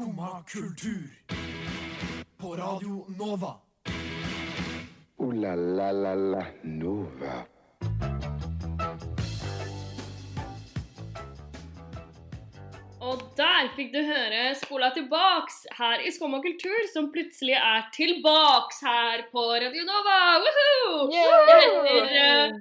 Skumma kultur. På Radio Nova. O-la-la-la-la Nova. Og der fikk du høre Spola tilbaks her i Skumma kultur, som plutselig er tilbaks her på Radio Nova. Woohoo! Jeg heter,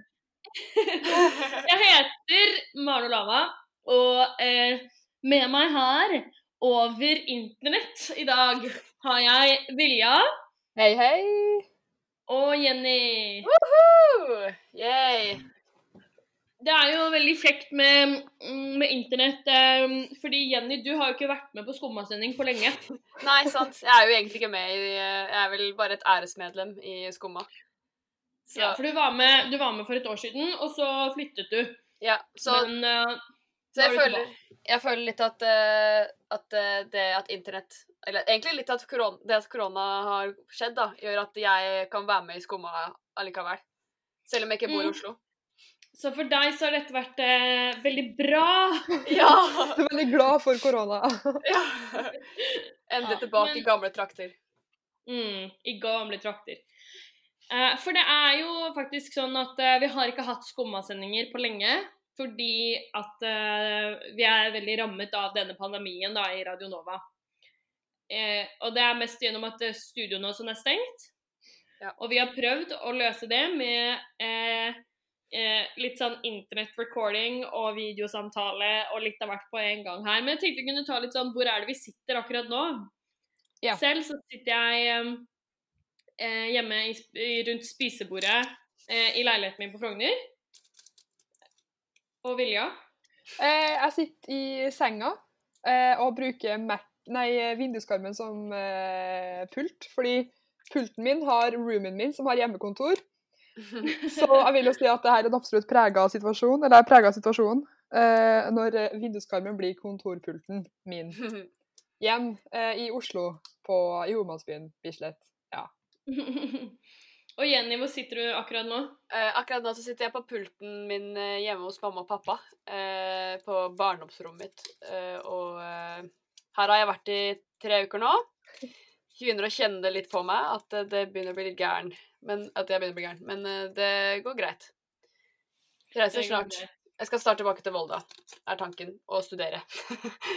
jeg heter Maro Lava, og eh, med meg her over internett i dag har jeg Vilja Hei, hei. og Jenny. Woohoo! Yay. Det er jo veldig kjekt med, med internett, eh, fordi Jenny, du har jo ikke vært med på Skummasending på lenge. Nei, sant. Jeg er jo egentlig ikke med i Jeg er vel bare et æresmedlem i Skumma. Så, Ja, for du var, med, du var med for et år siden, og så flyttet du. ja, så, Men uh, så jeg, er føler, jeg føler litt at, eh, at eh, det at internett Eller egentlig litt at korona, det at korona har skjedd, da, gjør at jeg kan være med i Skumma allikevel. Selv om jeg ikke bor i Mm. Oslo. Så for deg så har dette vært eh, veldig bra. Ja! du er veldig glad for korona. ja. Endelig Ja, tilbake men- i gamle trakter. Mm, I gamle trakter. Eh, for det er jo faktisk sånn at eh, vi har ikke hatt skummasendinger på lenge. Fordi at uh, vi er veldig rammet av denne pandemien da, i Radio Nova. Eh, og det er mest gjennom at eh, studioene og sånn er stengt. Ja. Og vi har prøvd å løse det med eh, eh, litt sånn internett-recording og videosamtale og litt av hvert på en gang her. Men jeg tenkte vi kunne ta litt sånn Hvor er det vi sitter akkurat nå? Ja. Selv så sitter jeg hjemme i, rundt spisebordet i leiligheten min på Frogner. Og Vilja. Eh, jeg sitter i senga eh, og bruker Mac, nei, vinduskarmen som eh, pult, fordi pulten min har roomen min, som har hjemmekontor. Så jeg vil jo si at det her er en absolutt prega situasjon, eller er prega situasjon eh, når eh, vinduskarmen blir kontorpulten min. Hjem eh, i Oslo, på, i hovedmannsbyen Bislett. og Jenny, hvor sitter du akkurat nå? Eh, akkurat nå så sitter jeg på pulten min eh, hjemme hos mamma og pappa. eh, på barndomsrommet mitt. Eh, og eh, her har jeg vært i tre uker nå. Begynner å kjenne det litt på meg, at eh, det begynner å bli litt gæren. Men, at jeg begynner å bli gæren. Men det går greit. Jeg reiser snart. Jeg skal snart tilbake til Volda, er tanken. Og studere.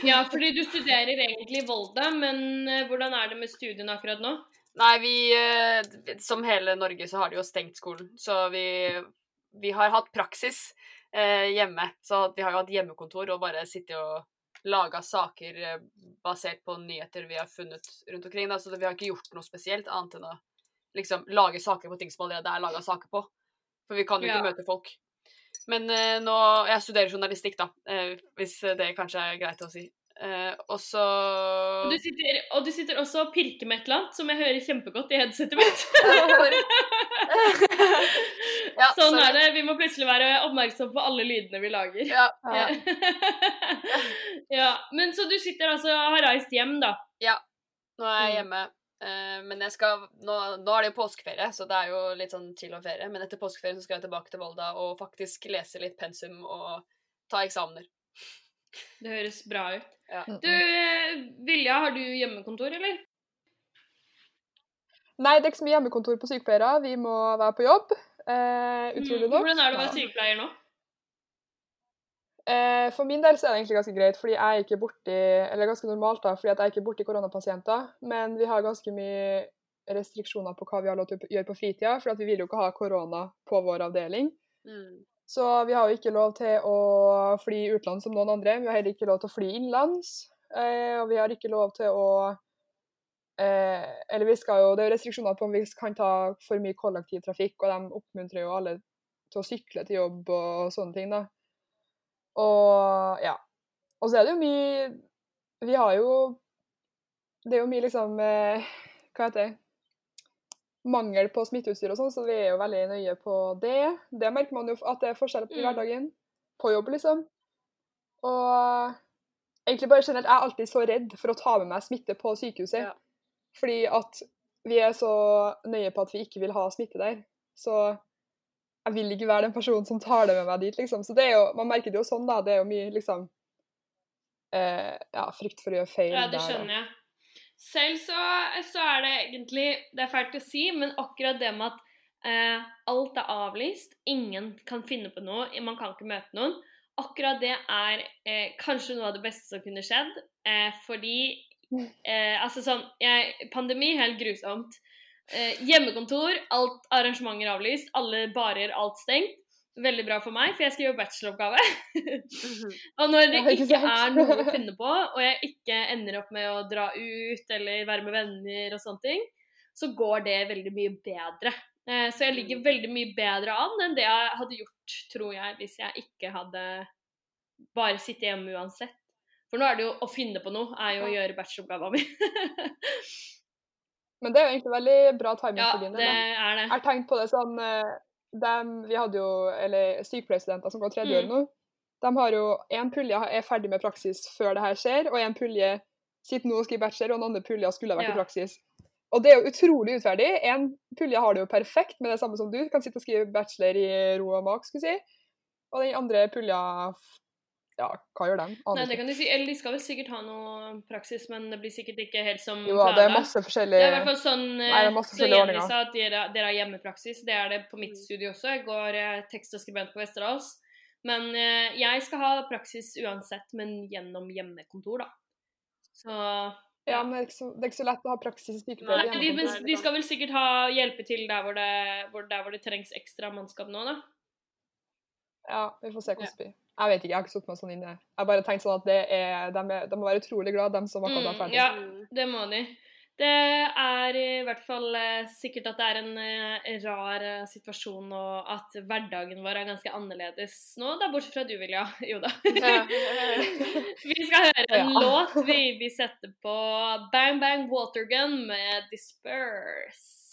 Ja, fordi du studerer egentlig i Volda, men hvordan er det med studiene akkurat nå? Nei, vi eh, Som hele Norge så har de jo stengt skolen. Så vi, vi har hatt praksis eh, hjemme. Så vi har jo hatt hjemmekontor og bare sittet og laga saker eh, basert på nyheter vi har funnet rundt omkring. Da. Så vi har ikke gjort noe spesielt annet enn å liksom lage saker på ting som allerede er laga saker på. For vi kan jo ikke Ja. møte folk. Men eh, nå Jeg studerer journalistikk, da, eh, hvis det kanskje er greit å si. Eh, og så du, sitter, og du sitter også og pirker med et eller annet som jeg hører kjempegodt i headsetet mitt. Ja, sånn sorry. er det. Vi må plutselig være oppmerksom på alle lydene vi lager. Ja, Ja. ja. Men så du sitter altså og har reist hjem, da. Ja. Nå er jeg Mm. hjemme. Uh, men jeg skal nå, nå er det jo påskeferie, så det er jo litt sånn chill og ferie. Men etter påskeferien så skal jeg tilbake til Volda og faktisk lese litt pensum og ta eksamener. Det høres bra ut. Ja. Du, eh, Vilja, har du hjemmekontor, eller? Nei, det er ikke så mye hjemmekontor på sykepleiere. Vi må være på jobb. Eh, utrolig Mm, nok. Hvordan er det å være sykepleier nå? Eh, for min del så er det egentlig ganske greit, fordi jeg er ikke borti Eller ganske normalt, da, fordi jeg er ikke borti koronapasienter. Men vi har ganske mye restriksjoner på hva vi har lov til å gjøre på fritida, for vi vil jo ikke ha korona på vår avdeling. Mm. Så vi har jo ikke lov til å fly utenlands som noen andre. Vi har heller ikke lov til å fly innenlands. Eh, og vi har ikke lov til å eh, Eller vi skal jo Det er jo restriksjoner på om vi kan ta for mye kollektivtrafikk, og de oppmuntrer jo alle til å sykle til jobb og sånne ting, da. Og ja. Og så er det jo mye Vi har jo Det er jo mye liksom eh, Hva heter det? Mangel på smitteutstyr og sånn, så vi er jo veldig nøye på det. Det merker man jo at det er forskjell på i Mm. hverdagen. På jobb, liksom. Og egentlig bare generelt, jeg er alltid så redd for å ta med meg smitte på sykehuset. Ja. Fordi at vi er så nøye på at vi ikke vil ha smitte der. Så jeg vil ikke være den personen som tar det med meg dit, liksom. Så det er jo, man merker det jo sånn, da. Det er jo mye, liksom eh, ja, frykt for å gjøre feil Ja, det skjønner jeg. Selv så, så er det egentlig Det er fælt å si, men akkurat det med at eh, alt er avlyst, ingen kan finne på noe, man kan ikke møte noen Akkurat det er eh, kanskje noe av det beste som kunne skjedd, eh, fordi eh, Altså sånn jeg, Pandemi, helt grusomt. Eh, hjemmekontor, alt arrangementer avlyst, alle barer, alt stengt. Veldig bra for meg, for jeg skal gjøre bacheloroppgave. Og når det ikke er noe å finne på, og jeg ikke ender opp med å dra ut eller være med venner og sånne ting, så går det veldig mye bedre. Eh, Så jeg ligger veldig mye bedre an enn det jeg hadde gjort, tror jeg, hvis jeg ikke hadde bare sittet hjemme uansett. For nå er det jo å finne på noe, er jo å gjøre bacheloroppgaven min. Men det er jo egentlig veldig bra timing ja, for din det del. da. er det. Jeg har tenkt på det sånn eh, dem, Vi hadde jo eller sykepleierstudenter som går tredje år Mm. nå. De har jo En pulje er ferdig med praksis før det her skjer, og en pulje sitter nå og skriver bachelor, og den andre pulja skulle ha vært Ja. i praksis. Og det er jo utrolig utferdig. En pulje har det jo perfekt med det samme som du, kan sitte og skrive bachelor i ro og mak, skulle si. Og den andre pulja Ja, hva gjør den? Nei, det kan de si. Eller de skal vel sikkert ha noe praksis, men det blir sikkert ikke helt som Jo det er masse forskjellige Det er i hvert fall sånn Nei, det eh, så Jenny sa at dere, dere har hjemmepraksis. Det er det på mitt studie også. Jeg går eh, tekst og skribent på Westerdals. Men eh, jeg skal ha praksis uansett, men gjennom hjemmekontor, da. Så Ja, men det er, så, det er ikke så lett å ha praksis i Nei, de, de skal vel sikkert ha hjelpe til der hvor det, hvor, der hvor det trengs ekstra mannskap nå, da. Ja, vi får se hvordan det blir. Jeg vet ikke, jeg har ikke satt meg sånn inne. Jeg har bare tenkt sånn at det er, de, er, de må være utrolig glad, de som akkurat er Mm, ferdig. ja, Mm. det må de. Det er i hvert fall eh, sikkert at det er en eh, rar eh, situasjon, og at hverdagen vår er ganske annerledes nå, da, bortsett fra du, Vilja. Jo da. Vi skal høre en Ja. låt. Vi, vi setter på Bang Bang Watergun med Disperse.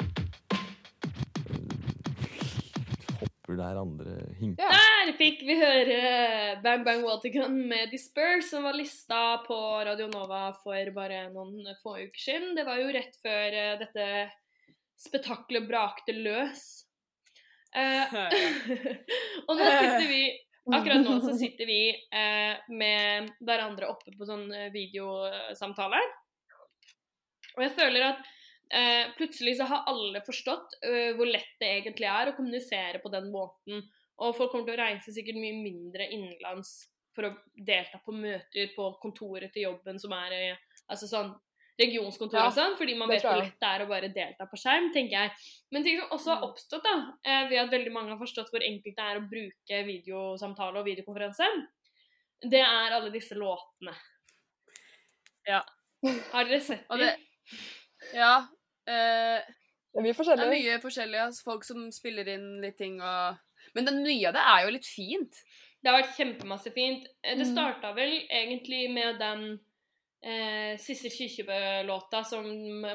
Hopper der andre hinker. Ja. Der fikk vi høre Bang Bang Watergun med Disperse, som var lista på Radio Nova for bare noen få uker siden. Det var jo rett før eh, dette spetakkelet brakte løs. Eh, og nå sitter vi Akkurat nå så sitter vi eh, med hverandre oppe på sånn eh, videosamtale. Og jeg føler at eh, plutselig så har alle forstått eh, hvor lett det egentlig er å kommunisere på den måten. Og folk kommer til å reise sikkert mye mindre innenlands for å delta på møter på kontoret til jobben som er altså sånn regionskontor Ja, og sånn, fordi man vet hvor lett det er å bare delta på skjerm, tenker jeg. Men ting som også har Mm. oppstått, da, eh, ved at veldig mange har forstått hvor enkelt det er å bruke videosamtale og videokonferanse, det er alle disse låtene. Ja. Har dere sett dem? ja. Eh, Det er mye det er forskjellig. mye forskjellig. Altså, folk som spiller inn litt ting og Men det nye av det er jo litt fint. Det har vært kjempemasse fint. Eh, Det Mm. starta vel egentlig med den eh, Sissel Kirkebø-låta som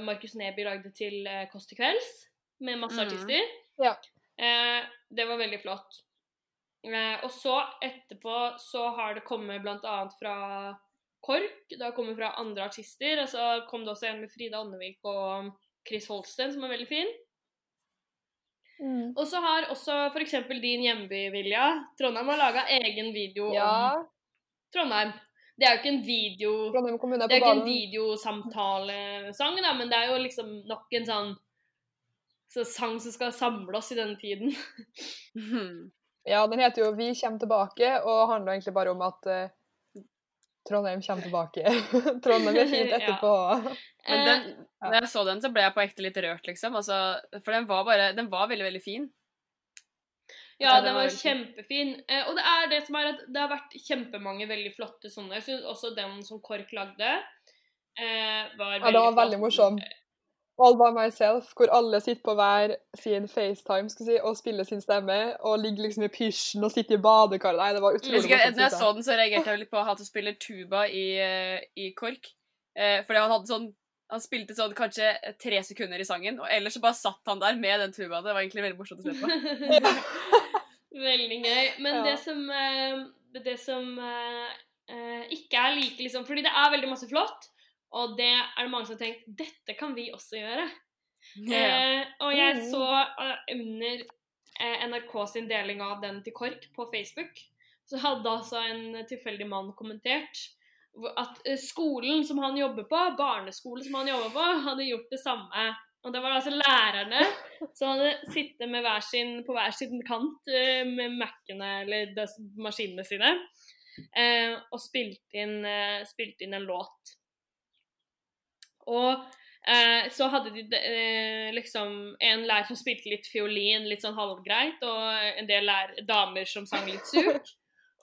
Markus Neby lagde til eh, Kåss til kvelds, med masse Mhm. artister. Ja. Eh, det var veldig flott. Eh, og så etterpå så har det kommet blant annet fra KORK, det har kommet fra andre artister. Og så kom det også en med Frida Åndevik og Chris Holsten, som er veldig fin. Mm. Og så har også f.eks. din hjemby, Vilja, Trondheim, har laga egen video Ja, om Trondheim. Det er jo ikke en video Trondheim kommune er Det er ikke en videosamtalesang, da, men det er jo liksom nok en sånn så sang som skal samle oss i denne tiden. Ja, den heter jo 'Vi kommer tilbake', og handler egentlig bare om at eh, Trondheim kommer tilbake. Trondheim er fint Ja. etterpå. Men Eh, den, når jeg så den, så ble jeg på ekte litt rørt, liksom. Altså, for den var bare Den var veldig, veldig fin. Ja, Ja, den var kjempefin. Eh, og det er det som er at det har vært kjempemange veldig flotte sånne. Jeg syns også den som KORK lagde, var veldig flott. Ja, den var veldig morsomt. morsom. All by myself, hvor alle sitter på hver sin FaceTime skal si, og spiller sin stemme, og ligger liksom i pysjen og sitter i badekaret. Nei, det var utrolig morsomt, når jeg så den, så reagerte jeg litt på han som spiller tuba i, eh, i KORK. Eh, fordi han hadde sånn Han spilte sånn kanskje tre sekunder i sangen, og ellers så bare satt han der med den tubaen. Det var egentlig veldig morsomt å se på. Veldig gøy. Men Ja. det som, eh, det som eh, eh, ikke er like liksom Fordi det er veldig masse flott, og det er det mange som har tenkt dette kan vi også gjøre. Eh, og jeg Mm. så eh, under eh, NRK sin deling av den til KORK på Facebook, så hadde altså en tilfeldig mann kommentert at eh, skolen som han jobber på, barneskolen som han jobber på, hadde gjort det samme. Og det var altså lærerne som hadde sittet med hver sin, på hver sin kant eh, med Mac-ene eller maskinene sine og spilt inn, spilt inn en låt. Og eh, så hadde de eh, liksom en lærer som spilte litt fiolin, litt sånn halvgreit, og en del lær damer som sang litt surt.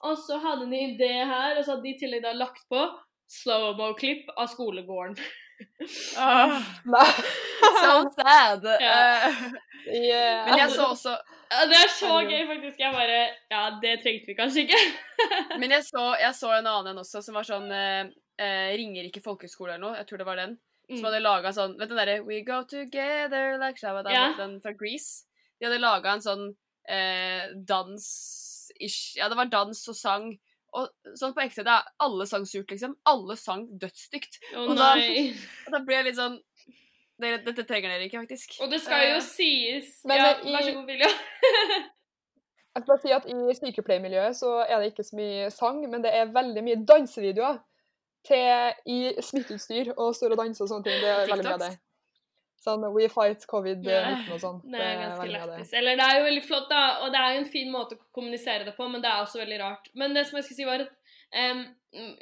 Og så hadde de det her, og så hadde de i tillegg da lagt på slow-mo-klipp av skolegården. Åh, Nei. so sad. Yeah. Eh, Yeah. men jeg så også det er så gøy, faktisk. Jeg bare Ja, det trengte vi kanskje ikke. Men jeg så, jeg så en annen en også, som var sånn eh, eh, Ringer ikke folkehøgskole eller noe. Jeg tror det var den. Som Mm. hadde laga sånn Vet du den derre We go together like shabba Ja. Den fra Grease. De hadde laga en sånn eh, dans-ish Ja, det var dans og sang. Og sånn på ekte, det er alle sang surt, liksom. Alle sang dødsstygt. Å Og da-. Og da ble jeg litt sånn dere, Dette trenger dere ikke, faktisk. Og det skal jo uh, sies Men, Ja, i- vær så god, Vilja. Jeg skal bare si at I sykepleiermiljøet så er det ikke så mye sang, men det er veldig mye dansevideoer til i smitteutstyr og står og danser og sånne ting. Det er veldig mye av det. Sånn We fight covid-19 Ja, og sånn. Det er ganske lættis. Eller det er jo veldig flott, da, og det er jo en fin måte å kommunisere det på, men det er også veldig rart. Men det som jeg skulle si, var at um,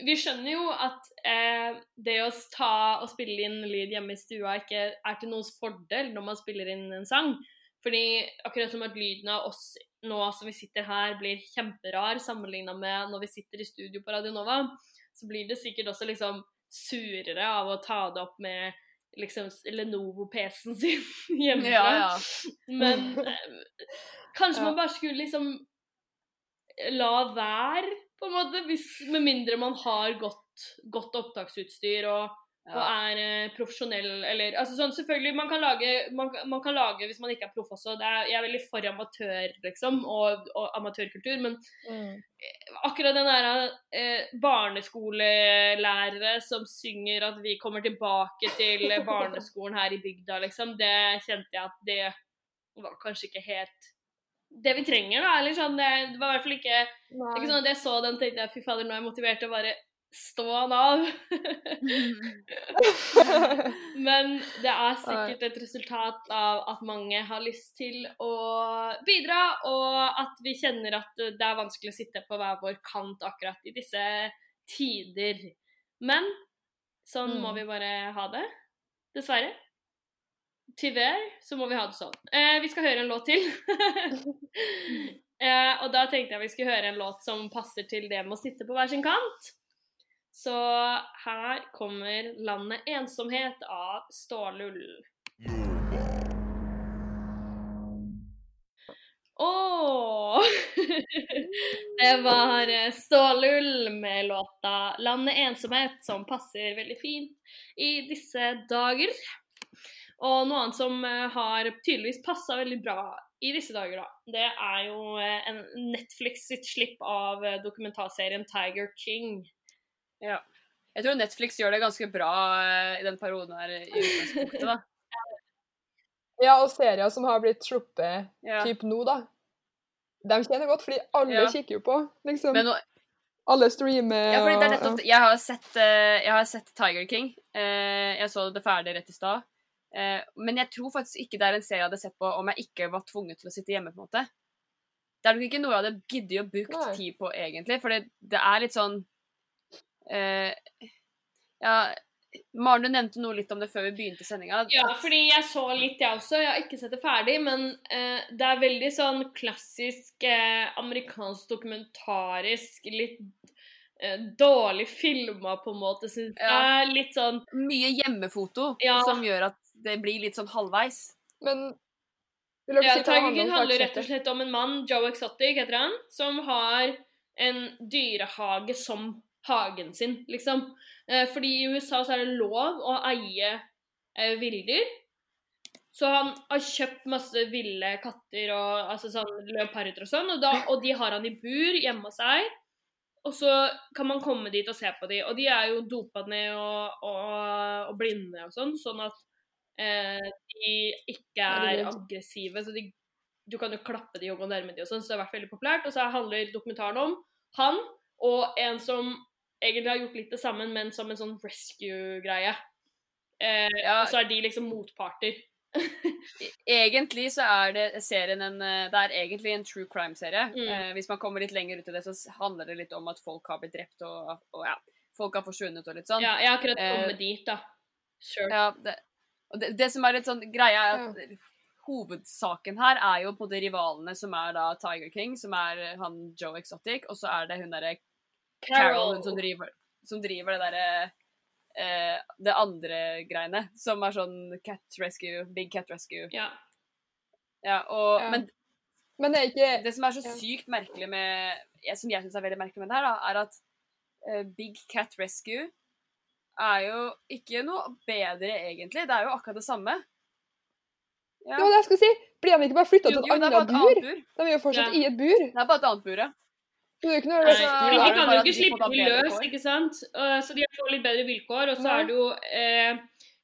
vi skjønner jo at eh, det å ta og spille inn lyd hjemme i stua ikke er til noens fordel når man spiller inn en sang. Fordi akkurat som at lyden av oss nå som vi sitter her, blir kjemperar sammenligna med når vi sitter i studio på Radio Nova, så blir det sikkert også liksom surere av å ta det opp med liksom Lenovo-PC-en sin hjemmefra. Ja, ja. Men eh, kanskje Ja. man bare skulle liksom la være, på en måte, hvis, med mindre man har godt, godt opptaksutstyr og, og er eh, profesjonell, eller altså sånn Selvfølgelig, man kan lage, man, man kan lage hvis man ikke er proff også. Det er, jeg er veldig for amatør, liksom, og, og amatørkultur, men Mm. akkurat den der eh, barneskolelærere som synger at vi kommer tilbake til barneskolen her i bygda, liksom, det kjente jeg at det var kanskje ikke helt det vi trenger, da. Eller sånn, det, det var i hvert fall ikke, ikke sånn at jeg så den tenkte jeg fy fader, nå er jeg motivert til å bare stå han av. Men det er sikkert et resultat av at mange har lyst til å bidra, og at vi kjenner at det er vanskelig å sitte på hver vår kant akkurat i disse tider. Men sånn må Mm. vi bare ha det. Dessverre. Tyvärr så må vi ha det sånn. Eh, vi skal høre en låt til. eh, og da tenkte jeg vi skulle høre en låt som passer til det med å sitte på hver sin kant. Så her kommer 'Landet ensomhet' av Stålull. Åh! det var eh, Stålull med låta 'Landet ensomhet', som passer veldig fint i disse dager. Og noe annet som eh, har tydeligvis passa veldig bra i disse dager, da, det er jo eh, Netflix sitt slipp av dokumentarserien Tiger King. Ja. Jeg tror Netflix gjør det ganske bra eh, i den perioden her i utgangspunktet, da. Ja, og serier som har blitt sluppet Ja. typ nå, da. De kjenner godt, fordi alle Ja. kikker jo på. liksom. Men nå, alle streamer ja, fordi det er og- nettopp Jeg har sett, eh, jeg har sett Tiger King. Eh, jeg så det ferdig rett i stad. Men jeg tror faktisk ikke det er en serie jeg hadde sett på om jeg ikke var tvunget til å sitte hjemme. på en måte. Det er nok ikke noe jeg hadde giddet å bruke tid på, egentlig. For det, det er litt sånn Ja, Maren, du nevnte noe litt om det før vi begynte sendinga. Ja, fordi jeg så litt, jeg også. Jeg har ikke sett det ferdig, men eh, det er veldig sånn klassisk eh, amerikansk dokumentarisk, litt eh, dårlig filma, på en måte. Synes jeg. Ja. Litt sånn Mye hjemmefoto Ja. som gjør at det blir litt sånn halvveis. Men vil dere Ja, si handler King handler rett og slett om en mann, Joe Exotic heter han, som har en dyrehage som hagen sin, liksom. Eh, Fordi i USA så er det lov å eie eh, villdyr. Så han har kjøpt masse ville katter og altså sånn leoparder og sånn, og, da, og de har han i bur hjemme hos seg. Og så kan man komme dit og se på dem. og de er jo dopa ned og, og, og blinde og sånn, sånn at eh, de ikke er aggressive. Så de, du kan jo klappe dem og gå nærme dem og sånn, så det har vært veldig populært. Og så handler dokumentaren om han og en som egentlig har gjort litt det sammen, men som en sånn rescue-greie. Eh, Ja. Og så er de liksom motparter. Egentlig så er det serien en eh, Det er egentlig en true crime-serie. Mm. Eh, hvis man kommer litt lenger ut i det, så handler det litt om at folk har blitt drept og, og ja, folk har forsvunnet og litt sånn. Ja, jeg har akkurat Eh, kommet dit, da. Sure. Ja, det, og det, det som er litt sånn greia, er at hovedsaken her er jo på de rivalene som er da Tiger King, som er eh, han Joe Exotic, og så er det hun derre Carol, hun som driver, som driver det derre eh, Det andre greiene, som er sånn cat rescue, big cat rescue. Ja. Ja, og, Ja. Men Men det er ikke det som er så Ja. sykt merkelig med jeg- Som jeg syns er veldig merkelig med det her, da, er at eh, Big Cat Rescue er jo ikke noe bedre, egentlig. Det er jo akkurat det samme. Ja. Det jeg skulle si! Blir de ikke bare flytta til et annet bur? annet bur. De er jo fortsatt Ja. i et bur. Det er bare et annet bur, ja. Det er ikke noe Nei, rescue de kan jo ikke slippe dem løs, ikke sant? Uh, Så de får litt bedre vilkår. Og så er det jo eh,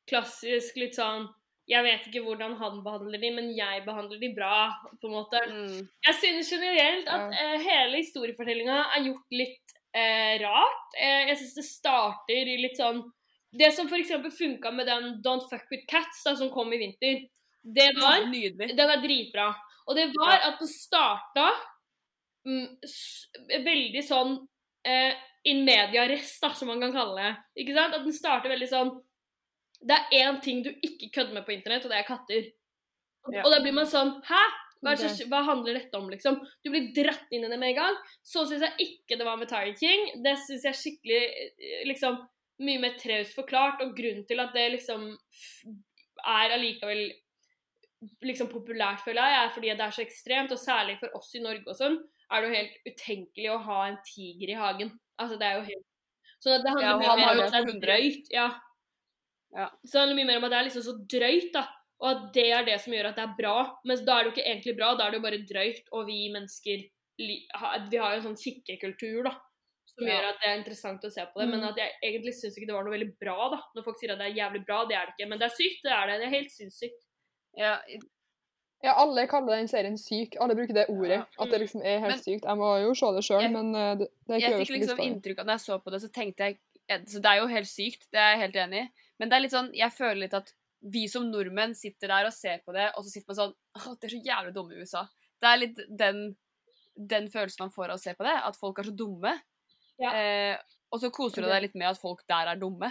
klassisk litt sånn Jeg vet ikke hvordan han behandler de, men jeg behandler de bra, på en måte. Mm. Jeg synes generelt at Ja. eh, hele historiefortellinga er gjort litt uh, rart. Uh, jeg synes det starter i litt sånn Det som f.eks. funka med den Don't Fuck With Cats, da, som kom i vinter, det var Nydelig. Den er dritbra. Og det var at den starta veldig sånn eh, in media-rest, som man kan kalle det. Ikke sant? At den starter veldig sånn Det er én ting du ikke kødder med på internett, og det er katter. Ja. og da blir man sånn Hæ? Hva, det hva handler dette om, liksom? Du blir dratt inn i det med en gang. Så syns jeg ikke det var med Tiger King. Det syns jeg skikkelig eh, liksom mye mer traust forklart, og grunnen til at det liksom er allikevel liksom populært, føler jeg, er fordi det er så ekstremt, og særlig for oss i Norge og sånn, er det jo helt utenkelig å ha en tiger i hagen. Altså, det er jo helt Så det handler Ja, mye mer om at det er 100. drøyt. Ja. Ja. Så det handler mye mer om at det er liksom så drøyt, da. Og at det er det som gjør at det er bra. Mens da er det jo ikke egentlig bra, da er det jo bare drøyt, og vi mennesker Vi har jo en sånn kikkekultur, da. Som Ja. gjør at det er interessant å se på det. Men Mm. at jeg egentlig syns ikke det var noe veldig bra, da. Når folk sier at det er jævlig bra, det er det ikke. Men det er sykt, det er det. Det er helt sinnssykt. Ja, Ja, alle kaller den serien syk. Alle bruker det ordet. At det liksom er helt Men- sykt. Jeg må jo se det sjøl, men eh, det, det er ikke jeg fikk liksom inntrykk av når jeg så på det, så tenkte jeg Så det er jo helt sykt, det er jeg helt enig i. Men det er litt sånn, jeg føler litt at vi som nordmenn sitter der og ser på det, og så sitter man sånn Å, de er så jævlig dumme i USA. Det er litt den, den følelsen man får av å se på det, at folk er så dumme. Ja. Eh, og så koser du deg litt med at folk der er dumme.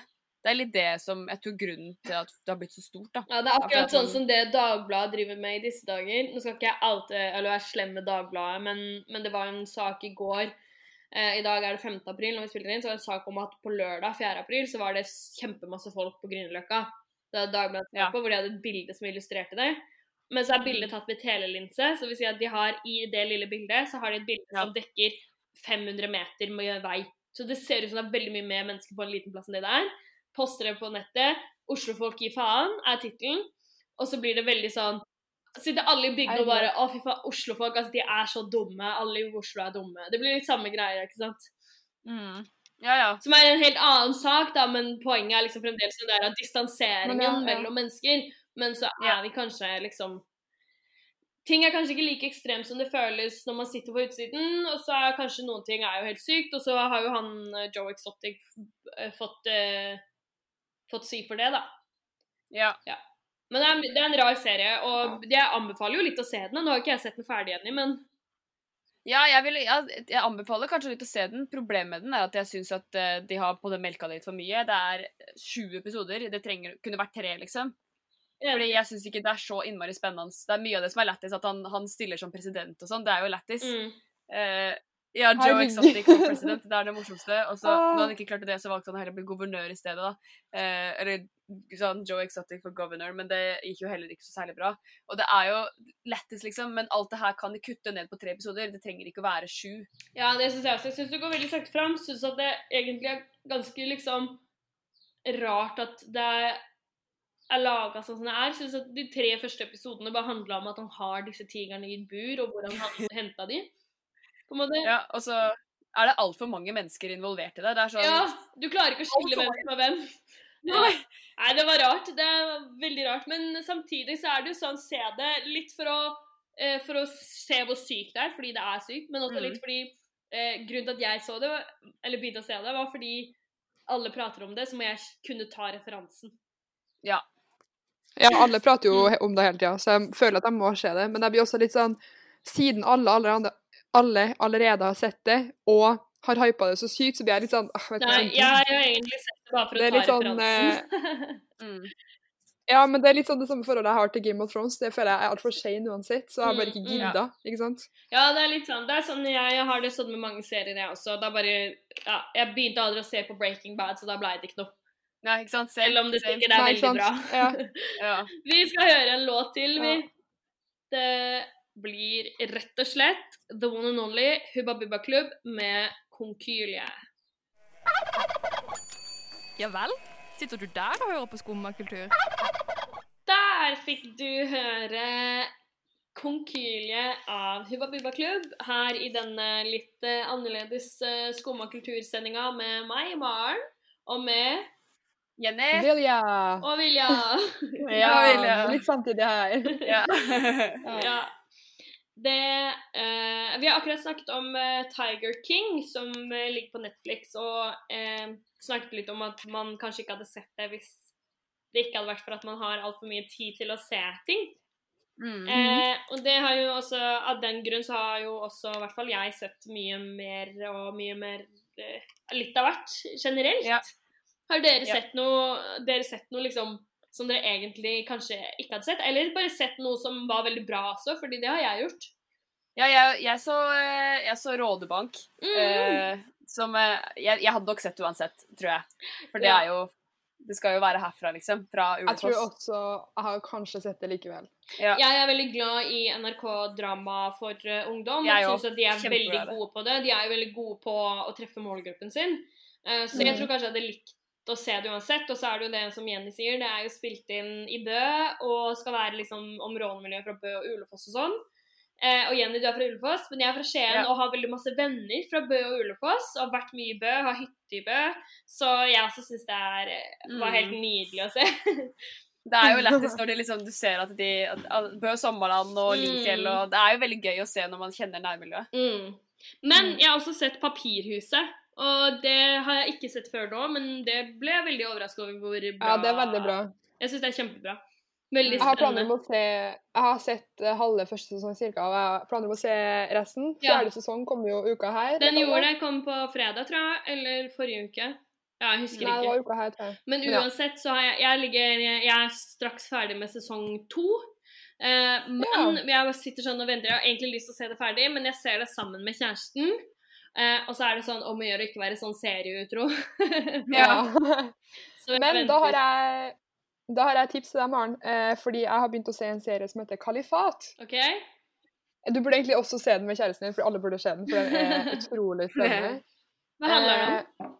Det er litt det som jeg tror grunnen til at det har blitt så stort, da. Ja, det er akkurat sånn som det Dagbladet driver med i disse dager. Nå skal ikke jeg alltid, eller være slem med Dagbladet, men, men det var en sak i går eh, I dag er det 5. april når vi spiller inn, så var det en sak om at på lørdag 4. april så var det kjempemasse folk på Grünerløkka. Det er Dagbladet Ja. på, hvor de hadde et bilde som illustrerte det. Men så er bildet tatt med telelinse, så vil si at de har i det lille bildet så har de et bilde Ja. som dekker 500 meter med vei. Så det ser ut som det er veldig mye mer mennesker på en liten plass enn det det er. Poster det på nettet. 'Oslofolk gir faen' er tittelen. Og så blir det veldig sånn Sitter alle i bygda og bare 'Å, fy faen, Oslofolk, altså, de er så dumme. Alle i Oslo er dumme'. Det blir litt samme greie, ikke sant? Ja, ja. Som er en helt annen sak, da, men poenget er liksom fremdeles den der distanseringen ja, mellom mennesker. Men så er vi kanskje liksom Ting er kanskje ikke like ekstremt som det føles når man sitter på utsiden, og så er kanskje noen ting er jo helt sykt, og så har jo han eh, Joe Exotic eh, fått eh, fått si for det, da. ja. Men det er, det er en rar serie, og jeg anbefaler jo litt å se den. Nå har ikke jeg sett den ferdig ennå, men Ja, jeg, vil, ja, jeg anbefaler kanskje litt å se den. Problemet med den er at jeg syns at eh, de har på det melka litt for mye. Det er 20 episoder. Det trenger, kunne vært tre, liksom. Fordi jeg syns ikke det er så innmari spennende. Det er mye av det som er lættis, at han, han stiller som president og sånn. Det er jo lættis. mm. Eh, Ja, Joe Herregud. Exotic for president. Det er det morsomste. Og så, Ah. når han ikke klarte det, så valgte han heller å bli guvernør i stedet, da. Eh, eller sånn Joe Exotic for governor, men det gikk jo heller ikke så særlig bra. Og det er jo lettest, liksom, men alt det her kan de kutte ned på tre episoder. Det trenger ikke å være sju. Ja, det syns jeg også. Jeg syns du går veldig sakte fram. Syns at det egentlig er ganske liksom rart at det er laga sånn som det er. Syns at de tre første episodene bare handla om at han har disse tigrene i et bur, og hvor han henta de. På en måte. Ja, og så er det altfor mange mennesker involvert i det. Det er sånn Ja, du klarer ikke å skille hvem som er hvem. Nei. Nei, det var rart. Det var veldig rart. Men samtidig så er det jo sånn, se det litt for å, eh, for å se hvor sykt det er, fordi det er sykt, men også litt fordi eh, Grunnen til at jeg så det, eller begynte å se det, var fordi alle prater om det, så må jeg kunne ta referansen. Ja. Ja, alle prater jo om det hele tida, så jeg føler at jeg må se det. Men jeg blir også litt sånn Siden alle, alle, andre, alle allerede har sett det, og har hypa det så sykt, så blir jeg litt sånn åh, vet Nei, sånn- jeg har jo egentlig sett det bare for Det å ta litt sånn, referansen. mm. Ja, men det er litt sånn det samme forholdet jeg har til Game of Thrones. Det føler jeg er altfor sein uansett, så jeg har bare ikke ikke mm, ja. Ikke sant? Ja, det er litt sånn. Det er sånn jeg, jeg har det sånn med mange serier, jeg også. Da bare Ja, jeg begynte aldri å se på Breaking Bad, så da ble det ikke noe. Nei, ikke sant? Selv om det sikkert er Nei, veldig sant. bra. Ja. Ja. Vi skal høre en låt til, vi. Ja. Det blir rett og slett The One and Only Hubba Bubba Klubb med Konkylie. Ja vel? Sitter du der og hører på skummakultur? Der fikk du høre Konkylie av Hubba Bubba Klubb her i denne litt eh, annerledes uh, skumma kultursendinga med meg, Maren, og med Jenny? Vilja! og Vilja. Ja, Vilja. litt samtidig her. Ja. ja. Det eh, Vi har akkurat snakket om eh, Tiger King, som eh, ligger på Netflix, og eh, snakket litt om at man kanskje ikke hadde sett det hvis det ikke hadde vært for at man har altfor mye tid til å se ting. Mm. Eh, og det har jo også, av den grunn så har jo også i hvert fall jeg sett mye mer og mye mer eh, Litt av hvert generelt. Ja. Har dere Ja. sett noe dere sett noe liksom som dere egentlig kanskje ikke hadde sett? Eller bare sett noe som var veldig bra også, fordi det har jeg gjort. Ja, jeg, jeg, så, eh, jeg så Rådebank. Mm. eh, som eh, jeg, jeg hadde nok sett uansett, tror jeg. For det Ja. er jo Det skal jo være herfra, liksom. Fra Jeg tror også jeg har kanskje sett det likevel. Ja. Jeg er veldig glad i NRK-drama for eh, ungdom. Jeg syns at de er veldig gode på det. De er jo veldig gode på å treffe målgruppen sin. Eh, så jeg Mm. tror kanskje jeg hadde likt å se det uansett. Og så er det jo det som Jenny sier, det er jo spilt inn i Bø og skal være liksom om rånemiljøet fra Bø og Ulefoss og sånn. Eh, og Jenny, du er fra Ulefoss, men jeg er fra Skien Ja. og har veldig masse venner fra Bø og Ulefoss. Og har vært mye i Bø, har hytte i Bø. Så jeg også syns det er, eh, var helt Mm. nydelig å se. Det er jo lettest når liksom, du ser at de at, at Bø Sommerland og Mm. Lingfjell og Det er jo veldig gøy å se når man kjenner nærmiljøet. Mm. Men Mm. jeg har også sett Papirhuset. Og det har jeg ikke sett før nå, men det ble jeg veldig overraska over hvor bra Ja, det er veldig bra. Jeg syns det er kjempebra. Veldig Jeg har planer om å se Jeg har sett eh, halve første sesong cirka, og jeg har planer om å se resten. Ja. Fjerde sesong kommer jo uka her. Den gjorde det, kom på fredag, tror jeg. Eller forrige uke. Ja, jeg husker Nei, det var uka her, tror jeg. Men uansett så har jeg Jeg, ligger, jeg er straks ferdig med sesong to. Eh, men jeg sitter sånn og venter. Jeg har egentlig lyst til å se det ferdig, men jeg ser det sammen med kjæresten. Eh, og så er det sånn om å gjøre å ikke være sånn serieutro. Ja. Så Men da har jeg da har jeg tips til deg, Maren, eh, fordi jeg har begynt å se en serie som heter Kalifat. OK? Du burde egentlig også se den med kjæresten din, for alle burde se den, for den er utrolig spennende. Hva handler det om? Eh,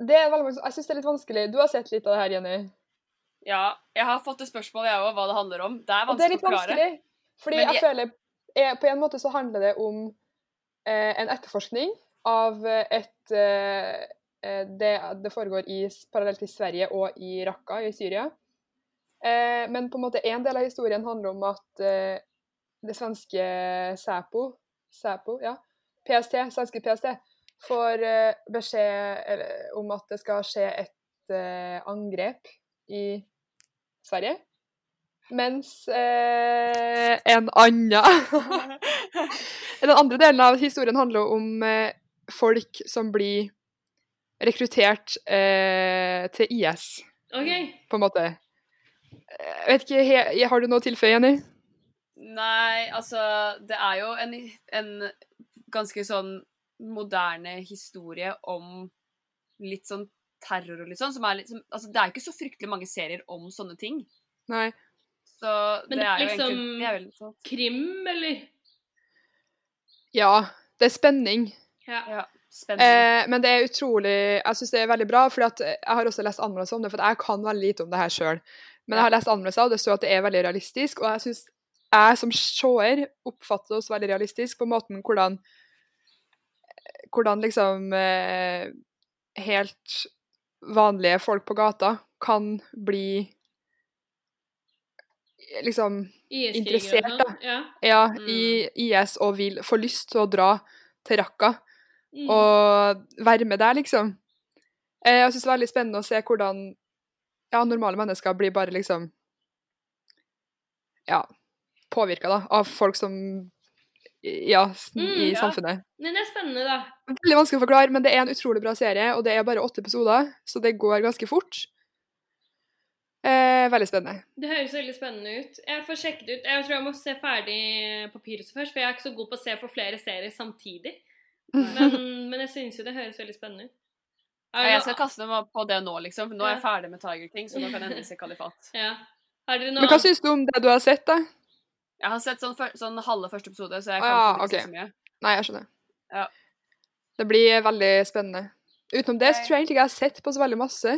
Det er veldig mange Jeg syns det er litt vanskelig. Du har sett litt av det her, Jenny. Ja, jeg har fått et spørsmål, jeg òg, hva det handler om. Det er Og det er vanskelig litt å forklare. vanskelig. Fordi jeg jeg- føler eh, På en måte så handler det om eh, en etterforskning av eh, et eh, eh, det, det foregår i, parallelt i Sverige og i Raqqa i Syria. Eh, men på en måte en del av historien handler om at eh, det svenske Säpo, Säpo ja, PST, svenske PST får eh, beskjed om at det skal skje et eh, angrep i Sverige. Mens eh, en annen Den andre delen av historien handler om eh, folk som blir rekruttert eh, til IS, OK. på en måte. Jeg vet ikke, he, Har du noe å tilføye, Jenny? Nei, altså Det er jo en, en ganske sånn moderne historie om litt sånn terror og litt sånn. Som er litt, som, altså, det er ikke så fryktelig mange serier om sånne ting. Nei. Så Men det det er jo liksom- egentlig det er veldig sånn. Krim, eller? Ja, det er spenning. Ja. Ja, spennende. Eh, men det er utrolig Jeg syns det er veldig bra, for jeg har også lest anmeldelser om det, for jeg kan veldig lite om det her sjøl. Men jeg har lest anmeldelser, og det står at det er veldig realistisk, og jeg syns jeg som seer oppfatter det også veldig realistisk på måten hvordan Hvordan liksom eh, helt vanlige folk på gata kan bli liksom interessert, da. sånn. Ja. Ja, Mm. i IS og vil få lyst til å dra til Raqqa Mm. og være med der, liksom. Eh, Jeg syns det er veldig spennende å se hvordan ja, normale mennesker blir bare liksom ja, påvirka da, av folk som ja, i Mm, i ja. samfunnet. Men det er spennende, da. Veldig vanskelig å forklare, men det er en utrolig bra serie, og det er bare åtte episoder, så det går ganske fort. Eh, veldig spennende. Det høres veldig spennende ut. Jeg får sjekket ut. Jeg tror jeg må se ferdig Papyrus først, for jeg er ikke så god på å se på flere serier samtidig. Men, men jeg syns jo det høres veldig spennende ut. Ja, jeg skal kaste meg på det nå, liksom. Nå er jeg ferdig med Tiger King, så nå kan jeg endelig se Kalifat. Ja. Har dere noe Men hva syns du om det du har sett, da? Jeg har sett sånn, sånn halve første episode, så jeg Ah, kan ja, ikke okay. se så mye. Nei, jeg skjønner. Ja. Det blir veldig spennende. Utenom det så tror jeg egentlig ikke jeg har sett på så veldig masse.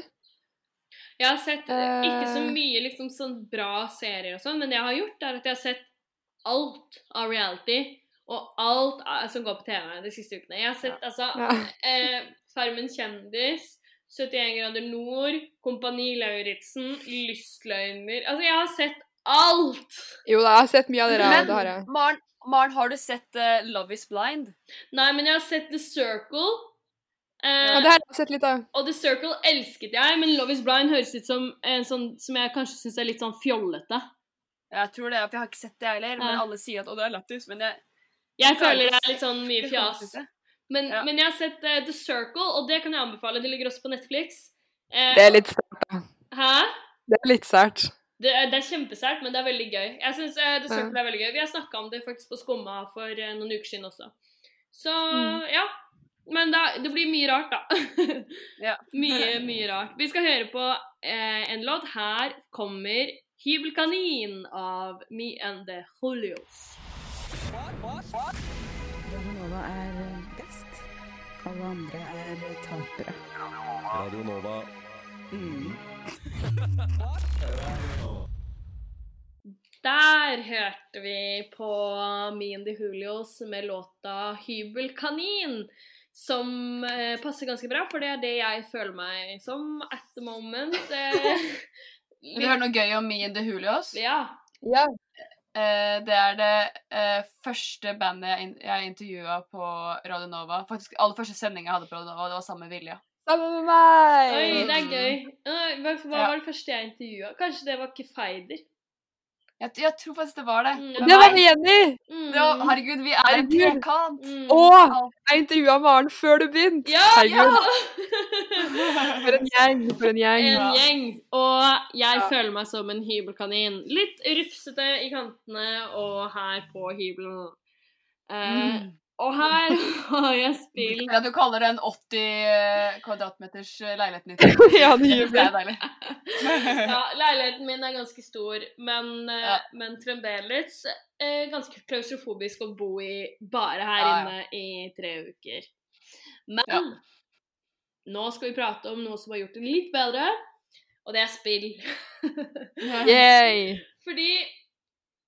Jeg har sett eh, ikke så Eh. mye liksom sånn bra serier og sånn, men det jeg har gjort, er at jeg har sett alt av reality og alt av, som går på TV de siste ukene. Jeg har sett altså Ja. eh, Farmen kjendis, 71 grader nord, Kompani Lauritzen, Lystløgner Altså, jeg har sett alt! Jo da, jeg har sett mye av det. der, Men det har jeg. Maren, Maren, har du sett uh, Love is blind? Nei, men jeg har sett The Circle. Eh, Ja, det har jeg sett litt av. Og The Circle elsket jeg, men Love is Blind høres ut som en sånn som jeg kanskje syns er litt sånn fjollete. Jeg tror det, for jeg har ikke sett det heller, men alle sier at å, det er lættis, men jeg Jeg føler det er litt sånn mye fjas. Men, Ja. men jeg har sett uh, The Circle, og det kan jeg anbefale. Det ligger også på Netflix. Uh, Det er litt sært, da. Hæ? Det er litt sært. Det det er kjempesært, men det er veldig gøy. Jeg synes uh, The Ja. Circle er veldig gøy. Vi har snakka om det faktisk på Skumma for noen uker siden også. Så Mm. ja. Men da, det blir mye rart, da. Ja. mye, mye rart. Vi skal høre på eh, en låt. Her kommer Hybelkanin av Me and the Julios. Radionova er best. Alle andre er tapere. Radio Nova. Der hørte vi på Me and the Julios med låta 'Hybelkanin'. Som eh, passer ganske bra, for det er det jeg føler meg som at the moment. Eh, Vil du høre noe gøy om Me and the Hulios? ja. Ja. Eh, det er det eh, første bandet jeg, in jeg intervjua på Radio Nova. Faktisk aller første sending jeg hadde på Radio Nova, det var sammen med Vilja. Sammen med meg! Oi, det er gøy. Hva, hva Ja. var det første jeg intervjua? Kanskje det var Kefeider? Jeg, jeg tror faktisk det var det. Mm, Det var Jenny! Mm. Ja, herregud, vi er en trekant! Mm. Og Jeg intervjua Maren før du begynte! Ja! Herregud. ja! For en gjeng! For en gjeng. En gjeng. Og jeg Ja. føler meg som en hybelkanin. Litt rufsete i kantene og her på hybelen. Eh, Og her har jeg spilt Ja, du kaller det en 80 kvadratmeters eh, leilighet din. Ja, det gjør Det er deilig. ja, Leiligheten min er ganske stor, men, eh, Ja. men fremdeles eh, ganske klaustrofobisk å bo i bare her Ja, ja. inne i tre uker. Men Ja. nå skal vi prate om noe som har gjort det litt bedre, og det er spill. Yay! Fordi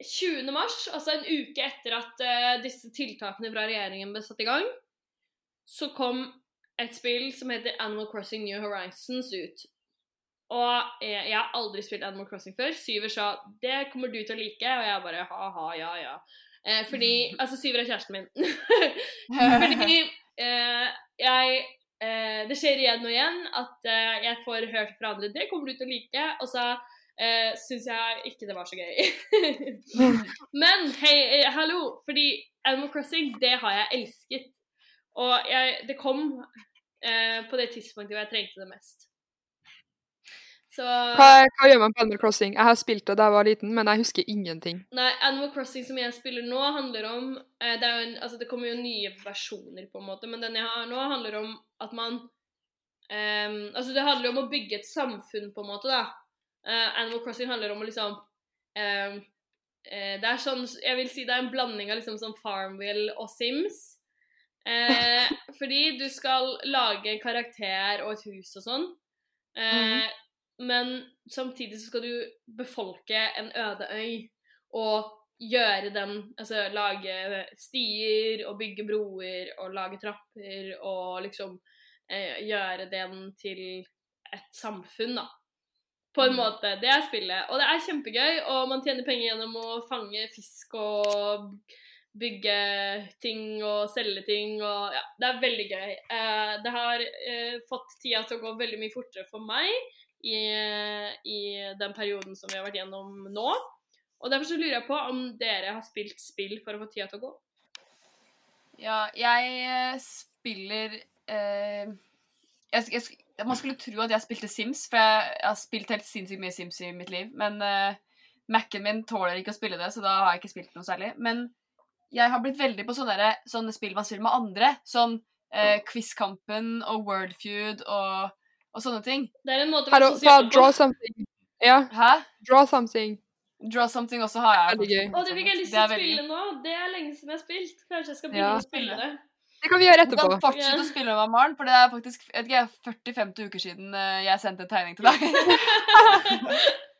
20. mars, altså en uke etter at uh, disse tiltakene fra regjeringen ble satt i gang, så kom et spill som heter Animal Crossing New Horizons ut. Og jeg, jeg har aldri spilt Animal Crossing før. Syver sa 'det kommer du til å like', og jeg bare ha-ha, ja ja. Eh, fordi Altså, Syver er kjæresten min. fordi eh, jeg eh, Det skjer igjen og igjen at eh, jeg får hørt fra andre 'det kommer du til å like', og så eh, syns jeg ikke det var så gøy. Men hei, eh, hallo, fordi Animal Crossing, det har jeg elsket. Og jeg, det kom eh, på det tidspunktet hvor jeg trengte det mest. Så Hva, hva gjør man på Animal Crossing? Jeg har spilt det da jeg var liten, men jeg husker ingenting. Nei, Animal Crossing som jeg spiller nå, handler om eh, det, er jo en, altså det kommer jo nye versjoner, på en måte, men den jeg har nå, handler om at man ehm, Altså, det handler om å bygge et samfunn, på en måte, da. Eh, Animal Crossing handler om å liksom um, uh, Det er sånn Jeg vil si det er en blanding av liksom sånn Farmville og Sims. Uh, fordi du skal lage en karakter og et hus og sånn. Eh, Men samtidig så skal du befolke en øde øy og gjøre den Altså lage stier og bygge broer og lage trapper og liksom gjøre den til et samfunn, da. På en måte. Det er spillet. Og det er kjempegøy, og man tjener penger gjennom å fange fisk og bygge ting og selge ting og Ja, det er veldig gøy. Eh, det har eh, fått tida til å gå veldig mye fortere for meg i, i den perioden som vi har vært gjennom nå. Og derfor så lurer jeg på om dere har spilt spill for å få tida til å gå. Ja, jeg eh, spiller eh, jeg, jeg, Man skulle tro at jeg spilte Sims, for jeg, jeg har spilt helt sinnssykt mye Sims i mitt liv. Men uh, Mac-en min tåler ikke å spille det, så da har jeg ikke spilt noe særlig. Men jeg har blitt veldig på sånne, der- sånne spill man spiller med andre. Sånn uh, Quizkampen og Wordfeud og, og sånne ting. Det er en måte Her, ta draw something. Ja, Hæ? draw something. Draw something også har jeg. Veldig gøy. Å, det fikk jeg lyst til å veldig spille nå. Det er lenge siden jeg har spilt. Kanskje jeg skal begynne Ja. å spille det. Det kan vi gjøre etterpå. Du kan fortsette å spille med meg, Maren, for det er faktisk jeg 40-50 uker siden eh, jeg sendte en tegning til deg.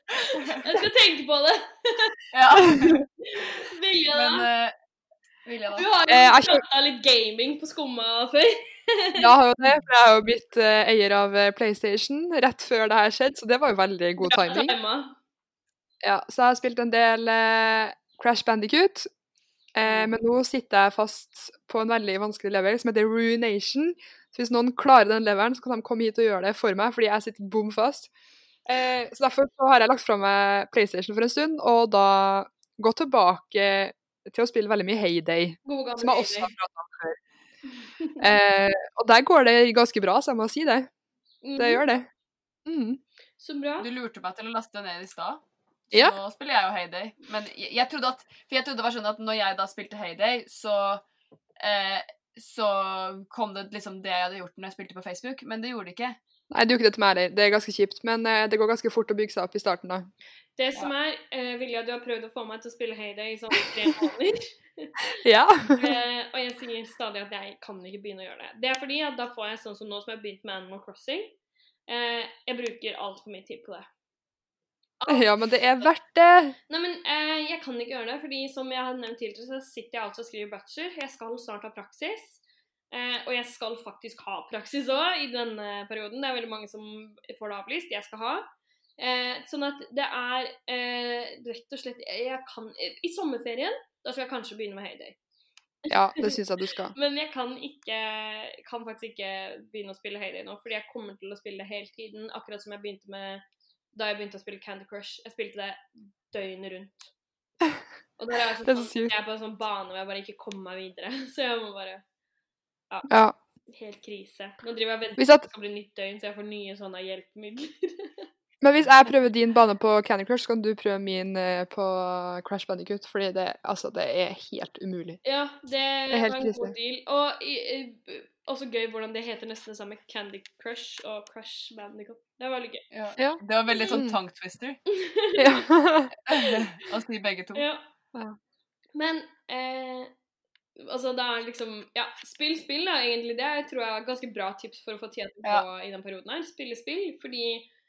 Jeg skal tenke på det. ja. Vilja, Men da? vilja, da? Du har jo eh, prata litt gaming på Skumma før. Jeg har jo det, for jeg har jo blitt uh, eier av eh, PlayStation rett før det her skjedde, så det var jo veldig god timing. Ja, så jeg har spilt en del uh, Crash Bandicoot, eh, men nå sitter jeg fast på en veldig vanskelig level som heter Ruination. Så hvis noen klarer den levelen, så kan de komme hit og gjøre det for meg, fordi jeg sitter bom fast. Eh, så derfor så har jeg lagt fra meg PlayStation for en stund, og da gått tilbake til å spille veldig mye gamle som jeg også har prata om før. Eh, og der går det ganske bra, så jeg må si det. Det Mhm. gjør det. Mm. Så bra. Du lurte meg til å laste ned i stad. Ja. nå spiller jeg jo Hayday. Men jeg, jeg trodde at For jeg trodde det var sånn at når jeg da spilte Hayday, så eh, Så kom det liksom det jeg hadde gjort når jeg spilte på Facebook, men det gjorde det ikke. Nei, det gjorde ikke det til meg heller. Det er ganske kjipt, men eh, det går ganske fort å bygge seg opp i starten, da. Det som er, eh, Vilja, du har prøvd å få meg til å spille Hayday i sånn tre måneder. Ja. Eh, og jeg sier stadig at jeg kan ikke begynne å gjøre det. Det er fordi at da får jeg sånn som nå som jeg har begynt med Animal Crossing. Eh, jeg bruker altfor mye tid på det. ja, men det er verdt det. Nei, men eh, jeg kan ikke gjøre det, fordi som jeg har nevnt tidligere, så sitter jeg altså og skriver bachelor. Jeg skal snart ha praksis. Eh, og jeg skal faktisk ha praksis òg i denne perioden. Det er veldig mange som får det avlyst. Jeg skal ha. Eh, sånn at det er eh, rett og slett Jeg kan I sommerferien da skal jeg kanskje begynne med Heyday. Ja, det syns jeg du skal. Men jeg kan ikke kan faktisk ikke begynne å spille Heyday nå, fordi jeg kommer til å spille det hele tiden. Akkurat som jeg begynte med da jeg begynte å spille Candy Crush. Jeg spilte det døgnet rundt. Og der er jeg, så Det er så sånn, sykt. jeg er på en sånn bane hvor jeg bare ikke kommer meg videre. Så jeg må bare Ja. Helt krise. Nå driver jeg og venter på at- det skal bli nytt døgn, så jeg får nye sånne hjelpemidler. Men hvis jeg prøver din bane på Candy Crush, så kan du prøve min eh, på Crash Bandicoot, fordi det, altså, det er helt umulig. ja, det er helt var en krise. god deal. Og i, også gøy hvordan det heter nesten det samme. Candy Crush og Crash Bandicoot. Det var veldig gøy. Ja. Ja. Det var veldig sånn Mm. tongue twister å si begge to. Ja. Men eh, altså det er liksom Ja, spill spill, da, egentlig. Det tror jeg er et ganske bra tips for å få tjent på i den perioden her. Spille spill. Fordi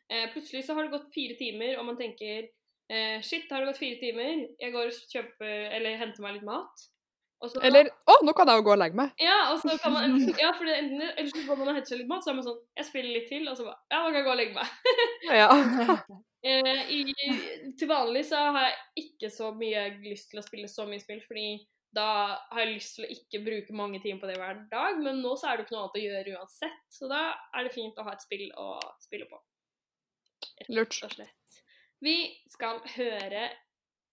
eh, plutselig så har det gått fire timer, og man tenker eh, Shit, har det gått fire timer? Jeg går og kjøper Eller henter meg litt mat. Så, Eller Å, nå kan jeg jo gå og legge meg. Ja, og så kan man Ja, for det, enten, eller så får man seg litt mat, så er man sånn Jeg spiller litt til, og så bare Ja, nå kan jeg gå og legge meg. Ja. Eh, i, til vanlig så har jeg ikke så mye lyst til å spille så mye spill, fordi da har jeg lyst til å ikke bruke mange timer på det hver dag, men nå så er det ikke noe annet å gjøre uansett, så da er det fint å ha et spill å spille på. Lurt. Rett og slett. Vi skal høre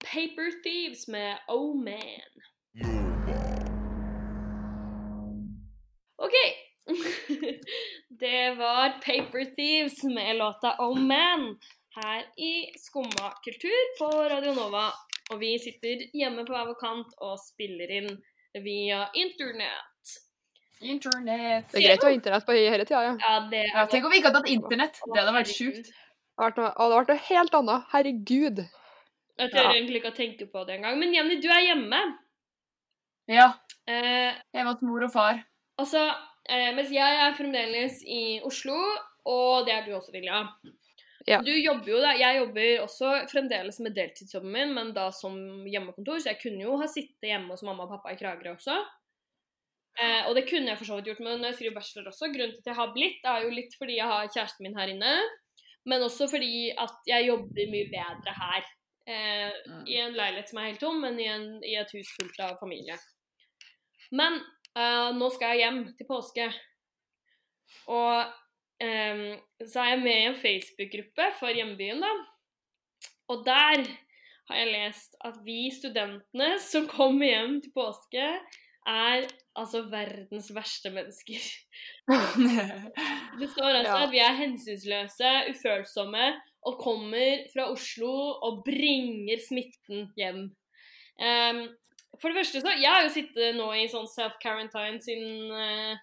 Paper Thieves med Oh Man. OK. det var Paper Thieves med låta Oh Man her i Skumma kultur på Radio Nova. Og vi sitter hjemme på hver vår kant og spiller inn via internett. Internett. Det er greit å ha internett på hele tida, ja. Ja, det Ja, tenk om vi ikke hadde hatt internett. Det hadde vært sjukt. Det hadde vært noe, det hadde vært noe helt annet. Herregud. Jeg tør Ja. egentlig ikke å tenke på det engang. Men Jenny, du er hjemme. Ja. Eh, Hjemme hos mor og far. Altså, eh, mens jeg er fremdeles i Oslo, og det er du også, Vilja. Ja. Du jobber jo da, Jeg jobber også fremdeles med deltidsjobben min, men da som hjemmekontor, så jeg kunne jo ha sittet hjemme hos mamma og pappa i Kragerø også. Eh, og det kunne jeg for så vidt gjort men når jeg skriver bachelor også. Grunnen til at jeg har blitt, er jo litt fordi jeg har kjæresten min her inne, men også fordi at jeg jobber mye bedre her. Eh, I en leilighet som er helt tom, men i, en, i et hus fullt av familie. Men eh, nå skal jeg hjem til påske. Og um, så er jeg med i en Facebook-gruppe for hjembyen, da. Og der har jeg lest at vi studentene som kommer hjem til påske, er altså verdens verste mennesker. Det står altså Ja. at vi er hensynsløse, ufølsomme og kommer fra Oslo og bringer smitten hjem. Ehm, for det første så Jeg har jo sittet nå i sånn self-quarantine siden eh,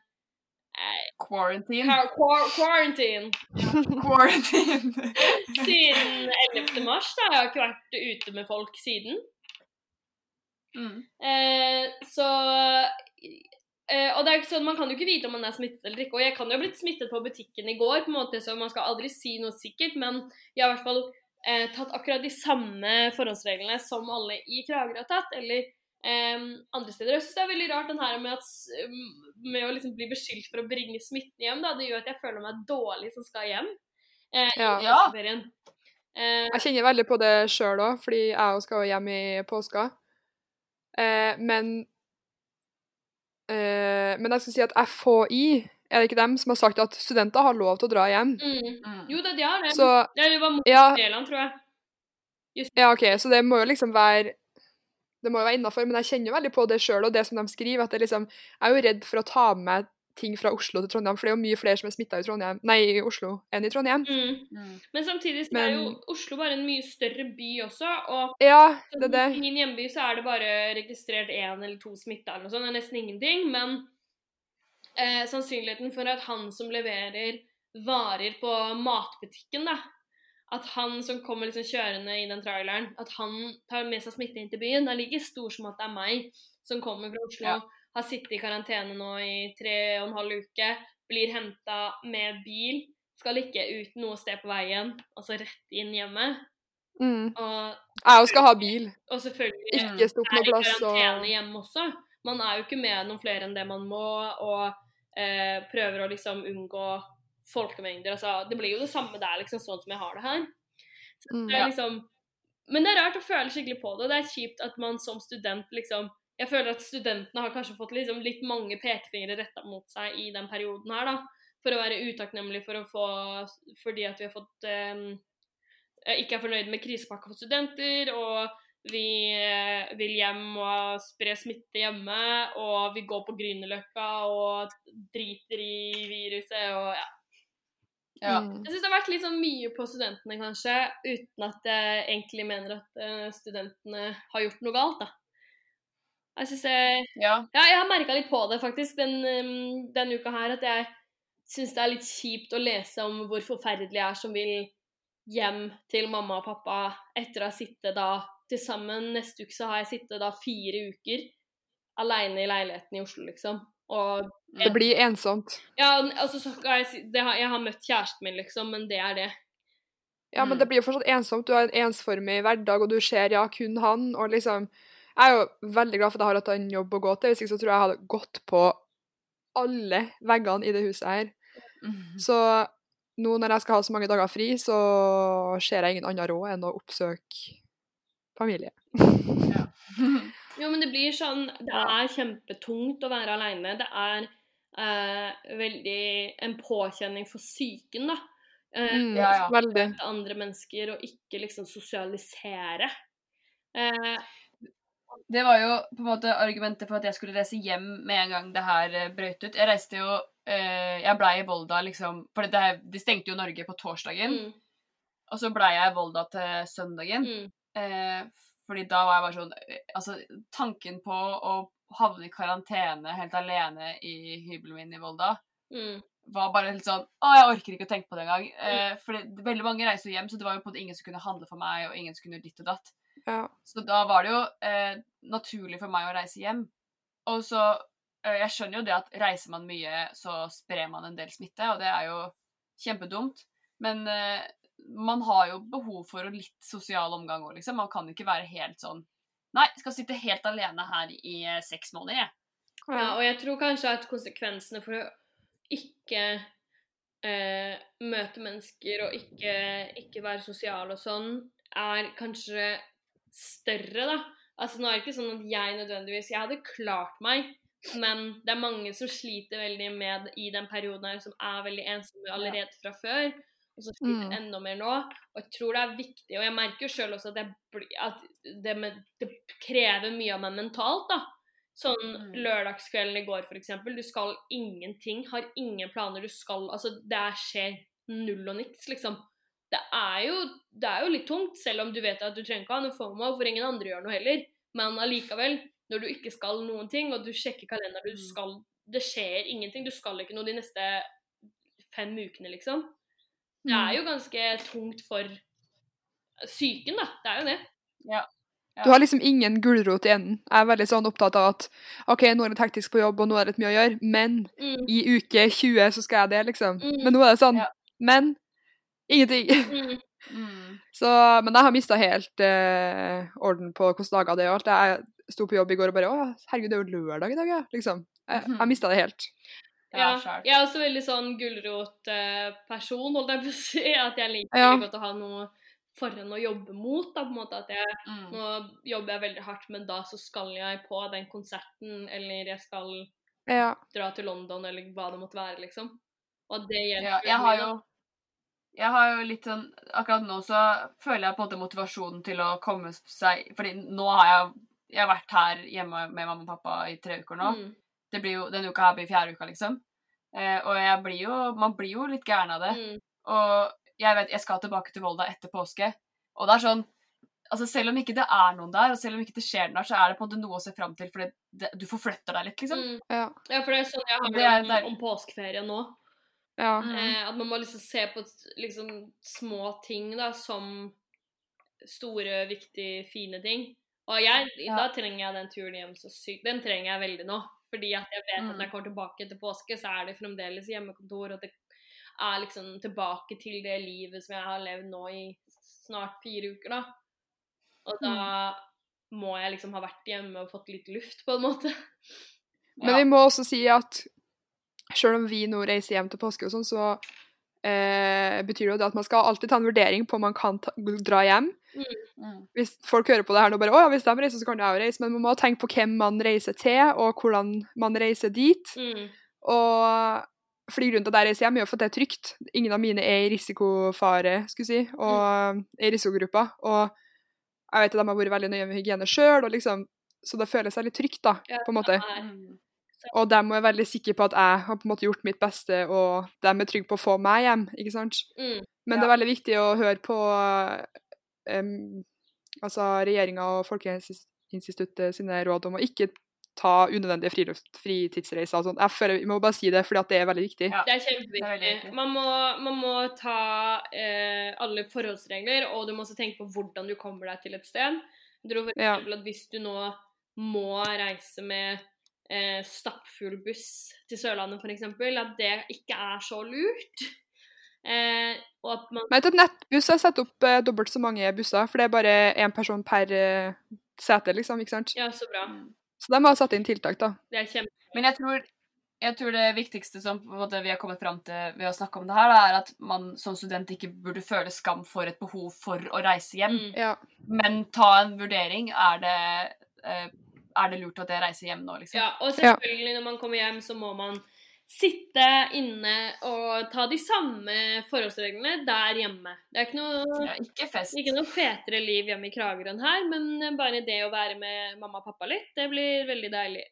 Quarantine. quar- quar- Quarantine. Quarantine. Siden 11. mars. da, Jeg har ikke vært ute med folk siden. Mm. Eh, så eh, Og det er ikke sånn, man kan jo ikke vite om man er smittet eller ikke. Og jeg kan jo ha blitt smittet på butikken i går, på en måte, så man skal aldri si noe sikkert. Men jeg har i hvert fall eh, tatt akkurat de samme forhåndsreglene som alle i Kragerø har tatt. Eller eh, andre steder. Jeg syns det er veldig rart den her med, at, med å liksom bli beskyldt for å bringe smitten hjem. Da. Det gjør at jeg føler meg dårlig som skal hjem. Eh, Ja. Ja. Eh, Jeg kjenner veldig på det sjøl òg, fordi jeg også skal hjem i påska. Eh, men eh, Men jeg skal si at FHI, er det ikke dem som har sagt at studenter har lov til å dra hjem? mm. Mm. Jo da, de har det. Så det var mot ja, Nederland, tror jeg. ja, OK, så det må jo liksom være det må jo være innafor, men jeg kjenner jo veldig på det sjøl og det som de skriver. at det liksom, Jeg er jo redd for å ta med meg ting fra Oslo til Trondheim, for det er jo mye flere som er smitta i, Trondheim- nei, i Oslo enn i Trondheim. Mm. Mm. Men samtidig så er jo Oslo bare en mye større by også. Og Ja, det det. i min hjemby så er det bare registrert én eller to smitta eller noe sånt. Det er nesten ingenting. Men eh, sannsynligheten for at han som leverer varer på matbutikken, da At han som kommer liksom kjørende i den traileren, at han tar med seg smitte inn til byen, Det er like stor som at det er meg som kommer fra Oslo, Ja. har sittet i karantene nå i tre og en halv uke, blir henta med bil, skal ikke ut noe sted på veien, altså rett inn hjemme. Mm. Og, Jeg skal ha bil. og selvfølgelig Ikke er noe i plass karantene og hjemme også. Man er jo ikke med noen flere enn det man må, og eh, prøver å liksom unngå folkemengder. Altså, det blir jo det samme der, liksom, sånn som jeg har det her. Så Mm. det er liksom, men det er rart å føle skikkelig på det. Det er kjipt at man som student liksom Jeg føler at studentene har kanskje fått liksom litt mange pekefingre retta mot seg i den perioden her, da. For å være utakknemlig for å få Fordi at vi har fått eh, ikke er fornøyd med krisepakka for studenter, og vi eh, vil hjem og spre smitte hjemme, og vi går på Grünerløkka og driter i viruset og ja. Ja. Mm. Jeg syns det har vært litt sånn mye på studentene, kanskje, uten at jeg egentlig mener at eh, studentene har gjort noe galt, da. Jeg synes jeg Ja. ja, jeg har merka litt på det faktisk den, um, denne uka her, at jeg syns det er litt kjipt å lese om hvor forferdelig jeg er som vil hjem til mamma og pappa etter å ha sittet da til sammen Neste uke så har jeg sittet da fire uker aleine i leiligheten i Oslo, liksom. Og Det blir ensomt. ja, altså, så skal jeg, si- det har, jeg har møtt kjæresten min, liksom, men det er det. Ja, men Mm. det blir jo fortsatt ensomt. Du har en ensformig hverdag, og du ser ja, kun han. Og liksom Jeg er jo veldig glad for at jeg har hatt en jobb å gå til. Hvis ikke så tror jeg jeg hadde gått på alle veggene i det huset her. Mm. Så nå når jeg skal ha så mange dager fri, så ser jeg ingen annen råd enn å oppsøke familie. Jo, men det blir sånn Det er kjempetungt å være aleine. Det er eh, veldig en påkjenning for psyken, da. Eh, Mm, Ja, ja. Veldig. andre mennesker og ikke liksom sosialisere. Eh, Det var jo på en måte argumentet for at jeg skulle reise hjem med en gang det her eh, brøt ut. Jeg reiste jo eh, Jeg blei i Volda liksom For det, de stengte jo Norge på torsdagen. Mm. Og så blei jeg i Volda til søndagen. Mm. Fordi da var jeg bare sånn eh, Altså, tanken på å havne i karantene helt alene i hybelen min i Volda Mm. var bare helt sånn Å, jeg orker ikke å tenke på det engang. Eh, for det- veldig mange reiser hjem, så det var jo på måte ingen som kunne handle for meg, og ingen som kunne ditt og datt. Ja. Så da var det jo eh, naturlig for meg å reise hjem. Og så eh, Jeg skjønner jo det at reiser man mye, så sprer man en del smitte, og det er jo kjempedumt. Men eh, man har jo behov for litt sosial omgang òg, liksom. Man kan ikke være helt sånn Nei, skal sitte helt alene her i eh, seks måneder, jeg. Ja, og jeg tror kanskje at konsekvensene for å ikke eh, møte mennesker og ikke, ikke være sosial og sånn, er kanskje større, da. Altså, nå er det ikke sånn at jeg nødvendigvis Jeg hadde klart meg, men det er mange som sliter veldig med i den perioden her, som er veldig ensomme allerede fra før. Og så sliter Mm. enda mer nå. Og jeg tror det er viktig, og jeg merker jo sjøl også at, jeg, at det, med, det krever mye av meg mentalt, da. Sånn Mm. lørdagskvelden i går, eksempel. Du skal ingenting, har ingen planer. Du skal Altså, det skjer null og niks, liksom. Det er jo, det er jo litt tungt, selv om du vet at du trenger ikke ha noe FOMO, for ingen andre gjør noe heller. Men allikevel, når du ikke skal noen ting, og du sjekker kalenderen, du skal Det skjer ingenting. Du skal ikke noe de neste fem ukene, liksom. Det er jo ganske tungt for psyken, da. Det er jo det. Ja. Du har liksom ingen gulrot i enden. Jeg er veldig sånn opptatt av at OK, nå er det hektisk på jobb, og nå er det litt mye å gjøre, men Mm. i uke 20 så skal jeg det, liksom. Mm. Men nå er det sånn Ja. Men ingenting. Mm. Mm. Så, men jeg har mista helt eh, orden på hvilke dager det er. og alt. Jeg sto på jobb i går og bare Å, herregud, det er jo lørdag i dag, ja. Liksom. Jeg, jeg mista det helt. Ja, jeg er også veldig sånn gulrotperson, holdt jeg på å si. At jeg liker Ja. godt å ha noe foran å jobbe mot. da, på en måte at jeg, Mm. Nå jobber jeg veldig hardt, men da så skal jeg på den konserten, eller jeg skal Ja. dra til London, eller hva det måtte være, liksom. Og det hjelper Ja, jeg har jo jeg har jo litt sånn Akkurat nå så føler jeg på en måte motivasjonen til å komme seg Fordi nå har jeg Jeg har vært her hjemme med mamma og pappa i tre uker nå. Mm, Det blir jo, Denne uka her blir fjerde uka, liksom. Eh, og jeg blir jo Man blir jo litt gæren av det. mm, Og jeg vet jeg skal tilbake til Volda etter påske. Og det er sånn Altså Selv om ikke det er noen der, og selv om ikke det skjer noe der, så er det på en måte noe å se fram til, for det, det, du forflytter deg litt, liksom. mm. Ja. Ja, for det er sånn jeg har Det er det deilig. om, om påskeferie nå. ja. Eh, at man må liksom se på liksom små ting da, som store, viktige, fine ting. Og jeg, Ja. da trenger jeg den turen hjem så sykt. Den trenger jeg veldig nå. Fordi at jeg vet Mm. at når jeg kommer tilbake etter påske, så er det fremdeles hjemmekontor, og det er liksom tilbake til det livet som jeg har levd nå i snart fire uker, da. Og da må jeg liksom ha vært hjemme og fått litt luft, på en måte. Men vi må også si at selv om vi nå reiser hjem til påske og sånn, så eh, betyr det jo det at man skal alltid ta en vurdering på om man kan ta, dra hjem. Mm. Hvis folk hører på det her nå bare, å ja, hvis de reiser, så kan jeg jo reise, men man må tenke på hvem man reiser til, og hvordan man reiser dit. Mm. Og fordi grunnen til at jeg reiser hjem, er jo for at det er trygt. Ingen av mine er i risikofare, skulle si, og er i risikogruppa. Og jeg vet at de har vært veldig nøye med hygiene sjøl, liksom, så det føles veldig trygt, da, på en måte. Mm. Og de er veldig sikre på at jeg har på en måte gjort mitt beste, og de er trygge på å få meg hjem, ikke sant? Mm. Men det er veldig viktig å høre på em, altså regjeringa og Folkehelseinstituttet sine råd om å ikke ta unødvendige friluft, fritidsreiser og sånn. Jeg føler vi må bare si det, fordi at det er veldig viktig. Ja. Det er Det er kjempeviktig. viktig. man, må, man må ta eh, alle forholdsregler, og du må også tenke på hvordan du kommer deg til et sted. Jeg tror for eksempel at hvis du nå må reise med eh, stappfull buss til Sørlandet f.eks., at det ikke er så lurt. Eh, og at man Men et nettbuss har satt opp eh, dobbelt så mange busser, for det er bare én person per eh, sete, liksom, ikke sant? Ja, så bra. Så de har satt inn tiltak, da. Det er kjempe... Men jeg tror, jeg tror det viktigste som på en måte, vi har kommet fram til ved å snakke om det her, er at man som student ikke burde føle skam for et behov for å reise hjem. Mm. Ja. Men ta en vurdering. Er det, eh, er det lurt at jeg reiser hjem nå, liksom? Ja, og selvfølgelig når man kommer hjem, så må man sitte inne og ta de samme forholdsreglene der hjemme. Det er ikke noe, Ja, ikke fest. ikke noe fetere liv hjemme i Kragerø enn her, men bare det å være med mamma og pappa litt, det blir veldig deilig.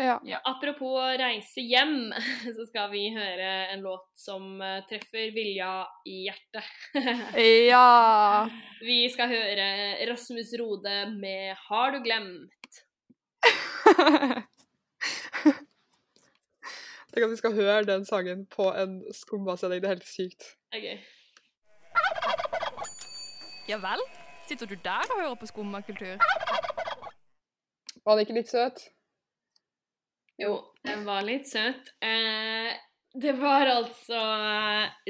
Ja. Apropos å reise hjem, så skal vi høre en låt som eh, treffer Vilja i hjertet. Ja. Vi skal høre Rasmus Rode med 'Har du glemt'. Tenk at vi skal høre den sangen på en skumbase-CD. Det er helt sykt. Er. Ja vel? Sitter du der og hører på skummakultur? Var den ikke litt søt? Jo, den var litt søt. Eh, det var altså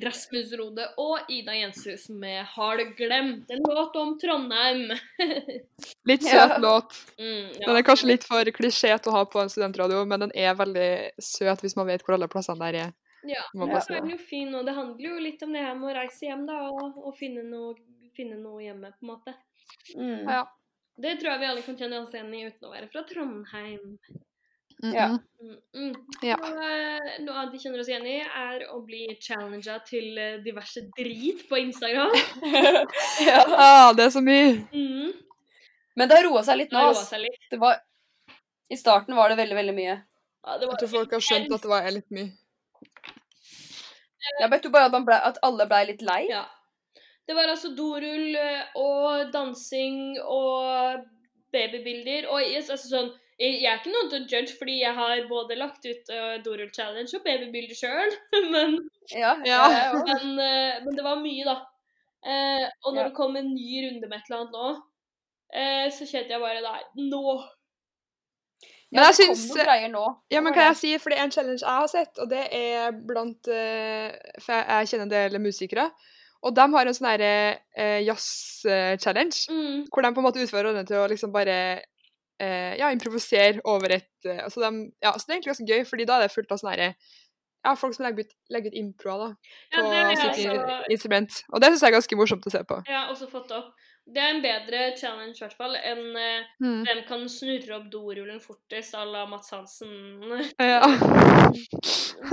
Rasmus Rode og Ida Jenshus med 'Har du glemt'? En låt om Trondheim. Litt søt låt. Mm, ja. Den er kanskje litt for klisjét å ha på en studentradio, men den er veldig søt hvis man vet hvor alle plassene der er. Ja, den er jo fin, og det handler jo litt om det her med å reise hjem, da, og, og finne, noe, finne noe hjemme, på en måte. Mm. Ja. Det tror jeg vi alle kan kjenne oss igjen i uten å være fra Trondheim. Ja. Mm, mm. Ja. Og, eh, noe annet vi kjenner oss igjen i, er å bli challenga til eh, diverse drit på Instagram. ja. Ah, det er så mye. Mm. Men det har roa seg litt nå. Det, seg litt. Det var, I starten var det veldig, veldig mye. Ja, det Jeg tror folk har skjønt at det var litt mye. Jeg vet jo bare at, man ble, at alle blei litt lei. Ja. Det var altså dorull eh, og dansing og babybilder. Og yes, altså sånn, jeg, er ikke noen til å judge, fordi jeg har både lagt ut uh, Dorul Challenge og babybilder sjøl. men, Ja, Ja. men, uh, men det var mye, da. Uh, og når det kom en ny runde med et eller annet nå, eh, så kjente jeg bare Nei, nå! Men jeg syns. Ja, men kan jeg si, for det er en challenge jeg har sett, og det er blant eh, For jeg, kjenner en del musikere, og de har en sånn herre jazz-challenge, Mm. hvor de på en måte utfører rollene til å liksom bare eh, ja, improvisere over et eh, altså de, ja, så det er egentlig ganske gøy, fordi da er det fullt av sånne herre ja, folk som legger ut, legger ut improa da, på ja, sitt også- instrument. Og det syns jeg er ganske morsomt å se på. Ja, også fått opp. Det er en bedre challenge i hvert fall enn eh, Mm. hvem kan snurre opp dorullen fortest à la Mats Hansen. Ja.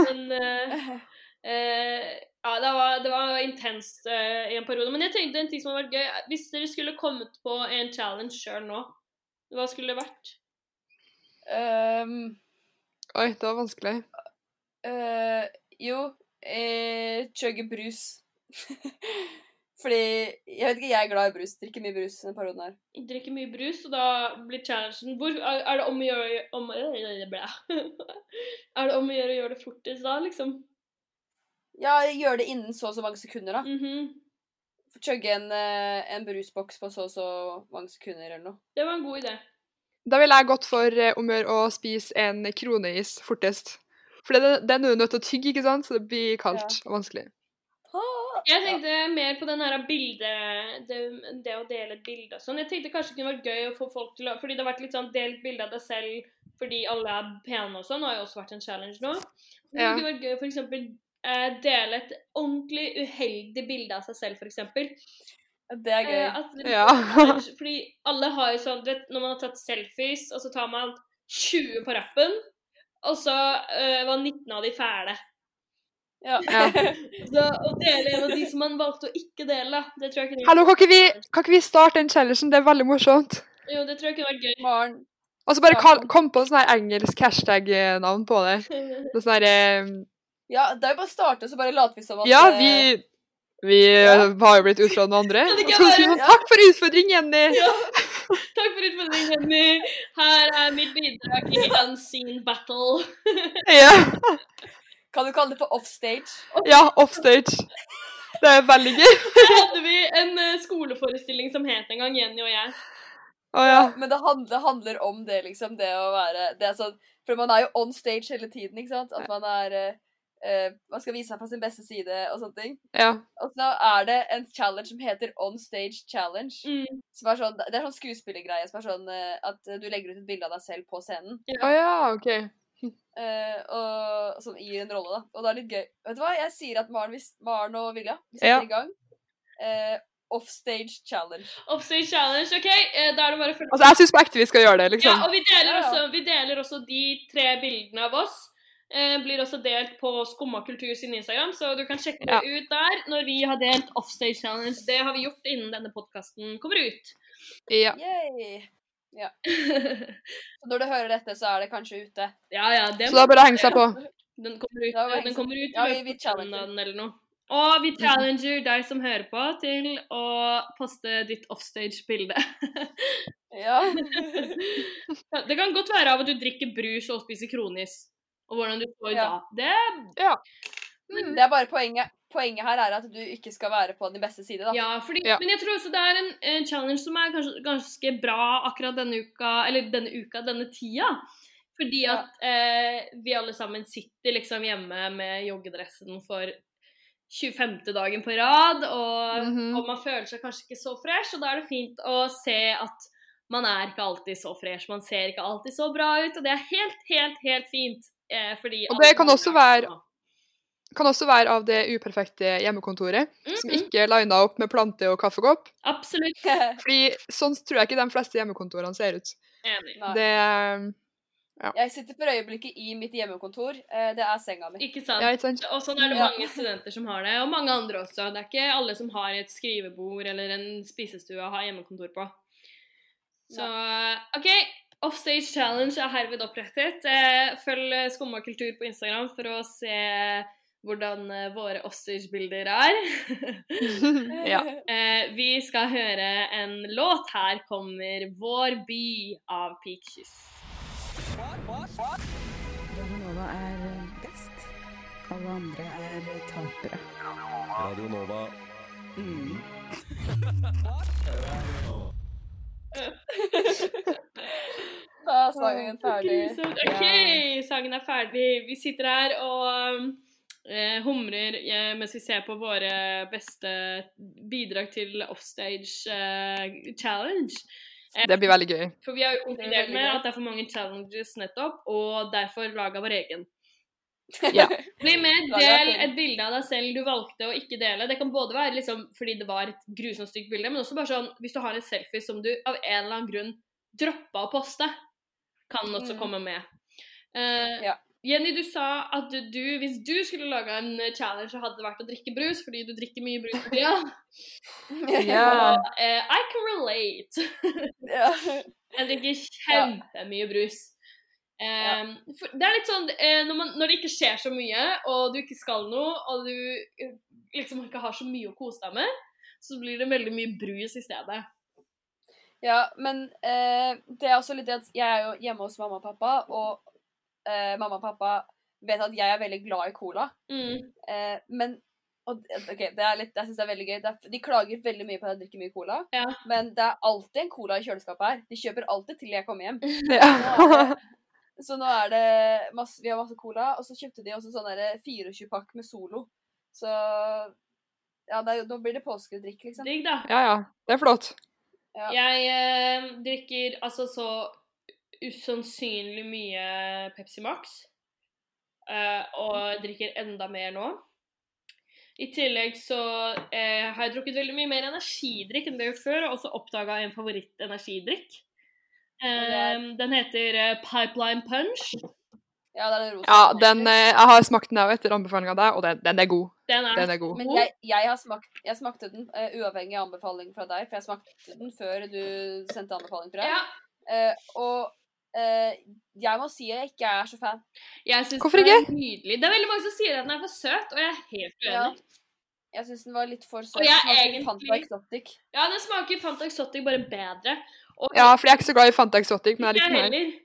Men eh, eh, Ja, det var, det var intenst eh, i en periode. Men jeg tenkte en ting som hadde vært gøy Hvis dere skulle kommet på en challenge sjøl nå, hva skulle det vært? Um, Oi, det var vanskelig. Uh, jo, eh, chugge brus. Fordi Jeg vet ikke, jeg er glad i brus. Drikker mye brus denne perioden her. Drikker mye brus, og da blir challengen hvor, er, det om å gjøre om. Er det om å gjøre å gjøre det fortest da, liksom? Ja, gjør det innen så og så mange sekunder, da. Mhm. Chugge en, eh, en brusboks på så og så mange sekunder eller noe. Det var en god idé. Da ville jeg gått for eh, om å gjøre å spise en kroneis fortest. For det, den er du nødt til å tygge, ikke sant? Så det blir kaldt og vanskelig. Jeg tenkte mer på den her bildet det, det å dele et bilde og sånn. Jeg tenkte kanskje det kunne vært gøy å få folk til å Fordi det har vært litt sånn delt bilde av deg selv fordi alle er pene og sånn, har jo også vært en challenge nå. Men Ja. Det kunne vært gøy å eh, dele et ordentlig uheldig bilde av seg selv, eksempel. Det er gøy. Eh, at- Ja. fordi alle har jo sånn du vet, Når man har tatt selfies, og så tar man 20 på rappen, og så uh, var 19 av de fæle. Ja. Ja. Så å dele en av de som man valgte å ikke dele, det tror jeg kunne Hallo, kan ikke, vi, kan ikke vi starte den challengen? Det er veldig morsomt. Jo, det tror jeg kunne vært gøy. Barn. Og så bare kom på sånn her engelsk hashtag-navn på det. Det sånn her eh, Ja, det er jo bare å starte, så bare later vi som at Ja, eh, vi Vi ja. har jo blitt av noen andre. Så sier være- takk for utfordring, Jenny! Ja. Takk for utfordringen, Jenny. Her er mitt bidrag i Unseen Battle. Ja. Kan du kalle det for offstage? ja, offstage. Det er veldig gøy. Der hadde vi en eh, skoleforestilling som het en gang Jenny og jeg. Å ja. Men det handler, handler om det, liksom. Det å være det sånn, For man er jo on stage hele tiden, ikke sant? At man er eh, eh, Man skal vise seg fra sin beste side og sånne ting. ja. Og så er det en challenge som heter On Stage Challenge. Mm. Som er sånn, det er sånn skuespillergreie som er sånn uh, at du legger ut et bilde av deg selv på scenen. Å ja, OK. Uh, og, sånn i en rolle, da. Og det er litt gøy. Vet du hva? Jeg sier at Maren, Maren og Vilja vi setter Ja. i gang. Offstage Challenge. Offstage Challenge, OK? Eh, Da er det bare å følge Altså, jeg syns på ekte vi skal gjøre det, Ja, liksom. og vi deler, Ja, ja. Også, vi deler også de tre bildene av oss. Eh, blir også delt på Skumma kultur sin Instagram, så du kan sjekke Ja. det ut der når vi har delt Offstage Challenge. Det har vi gjort innen denne podkasten kommer ut. Ja. Yay! Ja. Så når du hører dette, så er det kanskje ute. Ja, ja, det Så da bare henge seg på. Den kommer ut, den kommer ut Ja, vi- eller noe. Og vi challenger deg som hører på, til å poste ditt offstage-bilde. Ja. det kan godt være av at du drikker brus og spiser kronis, og hvordan du står Ja. da. Det Ja. Det er bare poenget. Poenget her er at du ikke skal være på din beste side, da. Ja, fordi, Ja. men jeg tror også det er en, en challenge som er kanskje, ganske bra akkurat denne uka, eller denne uka, denne tida. Fordi Ja. at eh, vi alle sammen sitter liksom hjemme med joggedressen for 25. dagen på rad, og, Mhm. og man føler seg kanskje ikke så fresh, og da er det fint å se at man er ikke alltid så fresh, man ser ikke alltid så bra ut, og det er helt, helt, helt fint. Eh, fordi Og det kan også være-. Kan også være av det uperfekte hjemmekontoret, som Mhm. ikke er lina opp med plante og kaffekopp. Absolutt Fordi sånn tror jeg ikke de fleste hjemmekontorene ser ut. enig. Det ja. Jeg sitter for øyeblikket i mitt hjemmekontor. Eh, Det er senga mi. Ikke sant? Ja, ikke sant? Og sånn er det Ja. mange studenter som har det, og mange andre også. Det er ikke alle som har et skrivebord eller en spisestue å ha hjemmekontor på. Så OK, Offstage Challenge er herved opprettet. Eh, Følg eh, Skumma kultur på Instagram for å se hvordan eh, våre offstage-bilder er. Ja. Eh, Vi skal høre en låt. Her kommer 'Vår by' av Peakkyss. Radio Nova er best. Alle andre er tapere. Radio Nova. Mm. Da er sangen ferdig. OK, sangen er ferdig. Vi sitter her og eh, humrer eh, mens vi ser på våre beste bidrag til offstage eh, challenge. Det blir veldig gøy. For vi har jo konkludert med at det er for mange challenges nettopp, og derfor laga vår egen. Ja. Bli med, del et bilde av deg selv du valgte å ikke dele. Det kan både være liksom fordi det var et grusomt stygt bilde, men også bare sånn hvis du har en selfie som du av en eller annen grunn droppa å poste, kan også Mm. komme med. Uh, Ja. Jenny, du sa at du, hvis du skulle laga en challenge, så hadde det vært å drikke brus, fordi du drikker mye brus for tida. Ja. Eh, I can relate. Jeg drikker kjempemye brus. Eh, for det er litt sånn eh, når, man, når det ikke skjer så mye, og du ikke skal noe, og du eh, liksom ikke har så mye å kose deg med, så blir det veldig mye brus i stedet. Ja, men eh, det er også litt det at jeg er jo hjemme hos mamma og pappa, og eh, mamma og pappa vet at jeg er veldig glad i cola. Mm. Eh, men og, ok, det er litt, jeg synes det er veldig gøy. Er, de klager veldig mye på at jeg drikker mye cola, Ja. men det er alltid en cola i kjøleskapet her. De kjøper alltid til jeg kommer hjem. Ja. Så nå er det masse, vi har masse cola, og så kjøpte de også sånn der 24-pakk med Solo. Så ja, det er, nå blir det påskedrikk, liksom. Digg, da. ja, ja. Det er flott. Ja. Jeg eh, drikker altså så usannsynlig mye Pepsi Max. eh, og drikker enda mer nå. I tillegg så eh, har jeg drukket veldig mye mer energidrikk enn det jeg gjorde før, og også oppdaga en favorittenergidrikk. Eh, den heter eh, Pipeline Punch. Ja, den er den rosa. Ja, den, eh, jeg har smakt den av etter anbefalinga av deg, og den, den er god. Den er, Den er god. Men jeg, jeg, har smakt, jeg smakte den uh, uavhengig av anbefaling fra deg, for jeg smakte den før du sendte anbefaling, tror jeg. Ja, Uh, og Uh, jeg må si at jeg ikke er så fan. jeg synes Hvorfor den er ikke? nydelig. Det er veldig mange som sier at den er for søt, og jeg er helt uenig. Ja. Jeg syns den var litt for søt. Den jeg er egentlig- Fanta Exotic. Ja, den smaker Fanta Exotic bare bedre. Og Ja, for jeg er ikke så glad i Fanta Exotic, men ikke liker jeg den her.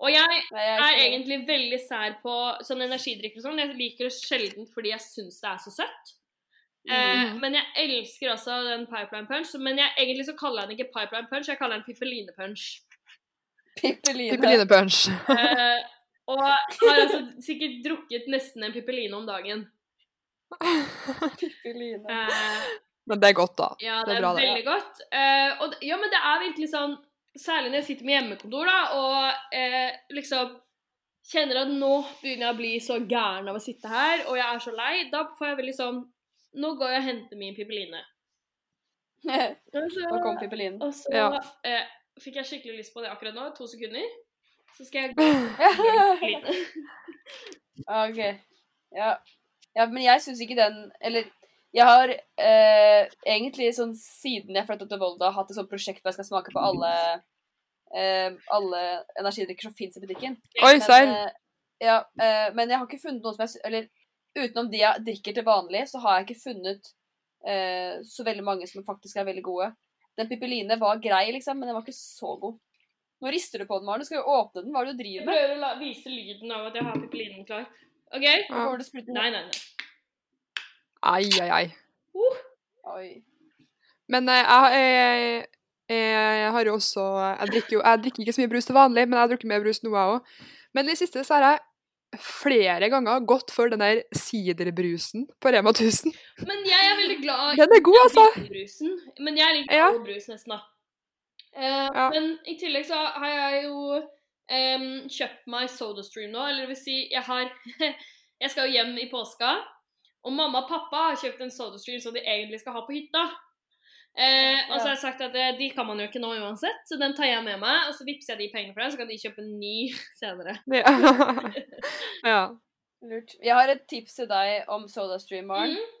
Og jeg Nei, jeg er ikke- egentlig veldig sær på sånn energidrikk og sånn. Jeg liker det sjelden fordi jeg syns det er så søtt. Eh, Mhm. men jeg elsker også den Pipeline Punch. Men jeg, egentlig så kaller jeg den ikke Pipeline Punch, jeg kaller den Pippeline Punch. Pippeline. Pippeline Punch. Eh, og har altså sikkert drukket nesten en pippeline om dagen. Pippeline. Eh, Men det er godt, da. Ja, Det det er er, veldig det. godt. Eh, og, det- ja, men det er virkelig sånn Særlig når jeg sitter med hjemmekontor da, og eh, liksom kjenner at nå begynner jeg å bli så gæren av å sitte her, og jeg er så lei. Da får jeg veldig sånn Nå går jeg og henter min pippeline. Nå kom Pippelinen. og så Ja. eh, fikk jeg skikkelig lyst på det akkurat nå. To sekunder. Så skal jeg gå. OK. Ja. Ja, men jeg syns ikke den Eller jeg har eh, egentlig sånn siden jeg flyttet til Volda, hatt et sånt prosjekt hvor jeg skal smake på alle eh, alle energidrikker som fins i butikken. Oi, Men, serr. eh, ja, eh, men jeg har ikke funnet noe som jeg Eller utenom de jeg drikker til vanlig, så har jeg ikke funnet eh, så veldig mange som faktisk er veldig gode. Den pipeline var grei, liksom, men den var ikke så god. Nå rister du på den, Maren. Du skal jo åpne den. Hva er det du driver med? Jeg prøver å la, vise lyden av at jeg har pipelinen klar. OK? Ja. Går du den? Nei, nei, nei. Ai, ai, ai. Oi. Men jeg, jeg, jeg, jeg har jo også Jeg drikker jo jeg drikker ikke så mye brus til vanlig, men jeg har drukket mer brus nå, jeg òg. Men i det siste så har jeg flere ganger gått for den der siderbrusen på Rema 1000. Men jeg er veldig glad Den er god, altså. brusen. Men jeg liker Ja. brus nesten, da. Uh, Ja. Men i tillegg så har jeg jo em, kjøpt meg SodaStream nå. Eller det vil si, jeg har Jeg skal jo hjem i påska, og mamma og pappa har kjøpt en SodaStream som de egentlig skal ha på hytta. Eh, og så har jeg sagt at eh, de kan man jo ikke nå uansett, så den tar jeg med meg. Og så vippser jeg de pengene for deg, så kan de kjøpe en ny senere. Ja. ja. Lurt. Jeg har et tips til deg om SodaStream, Maren. Mm.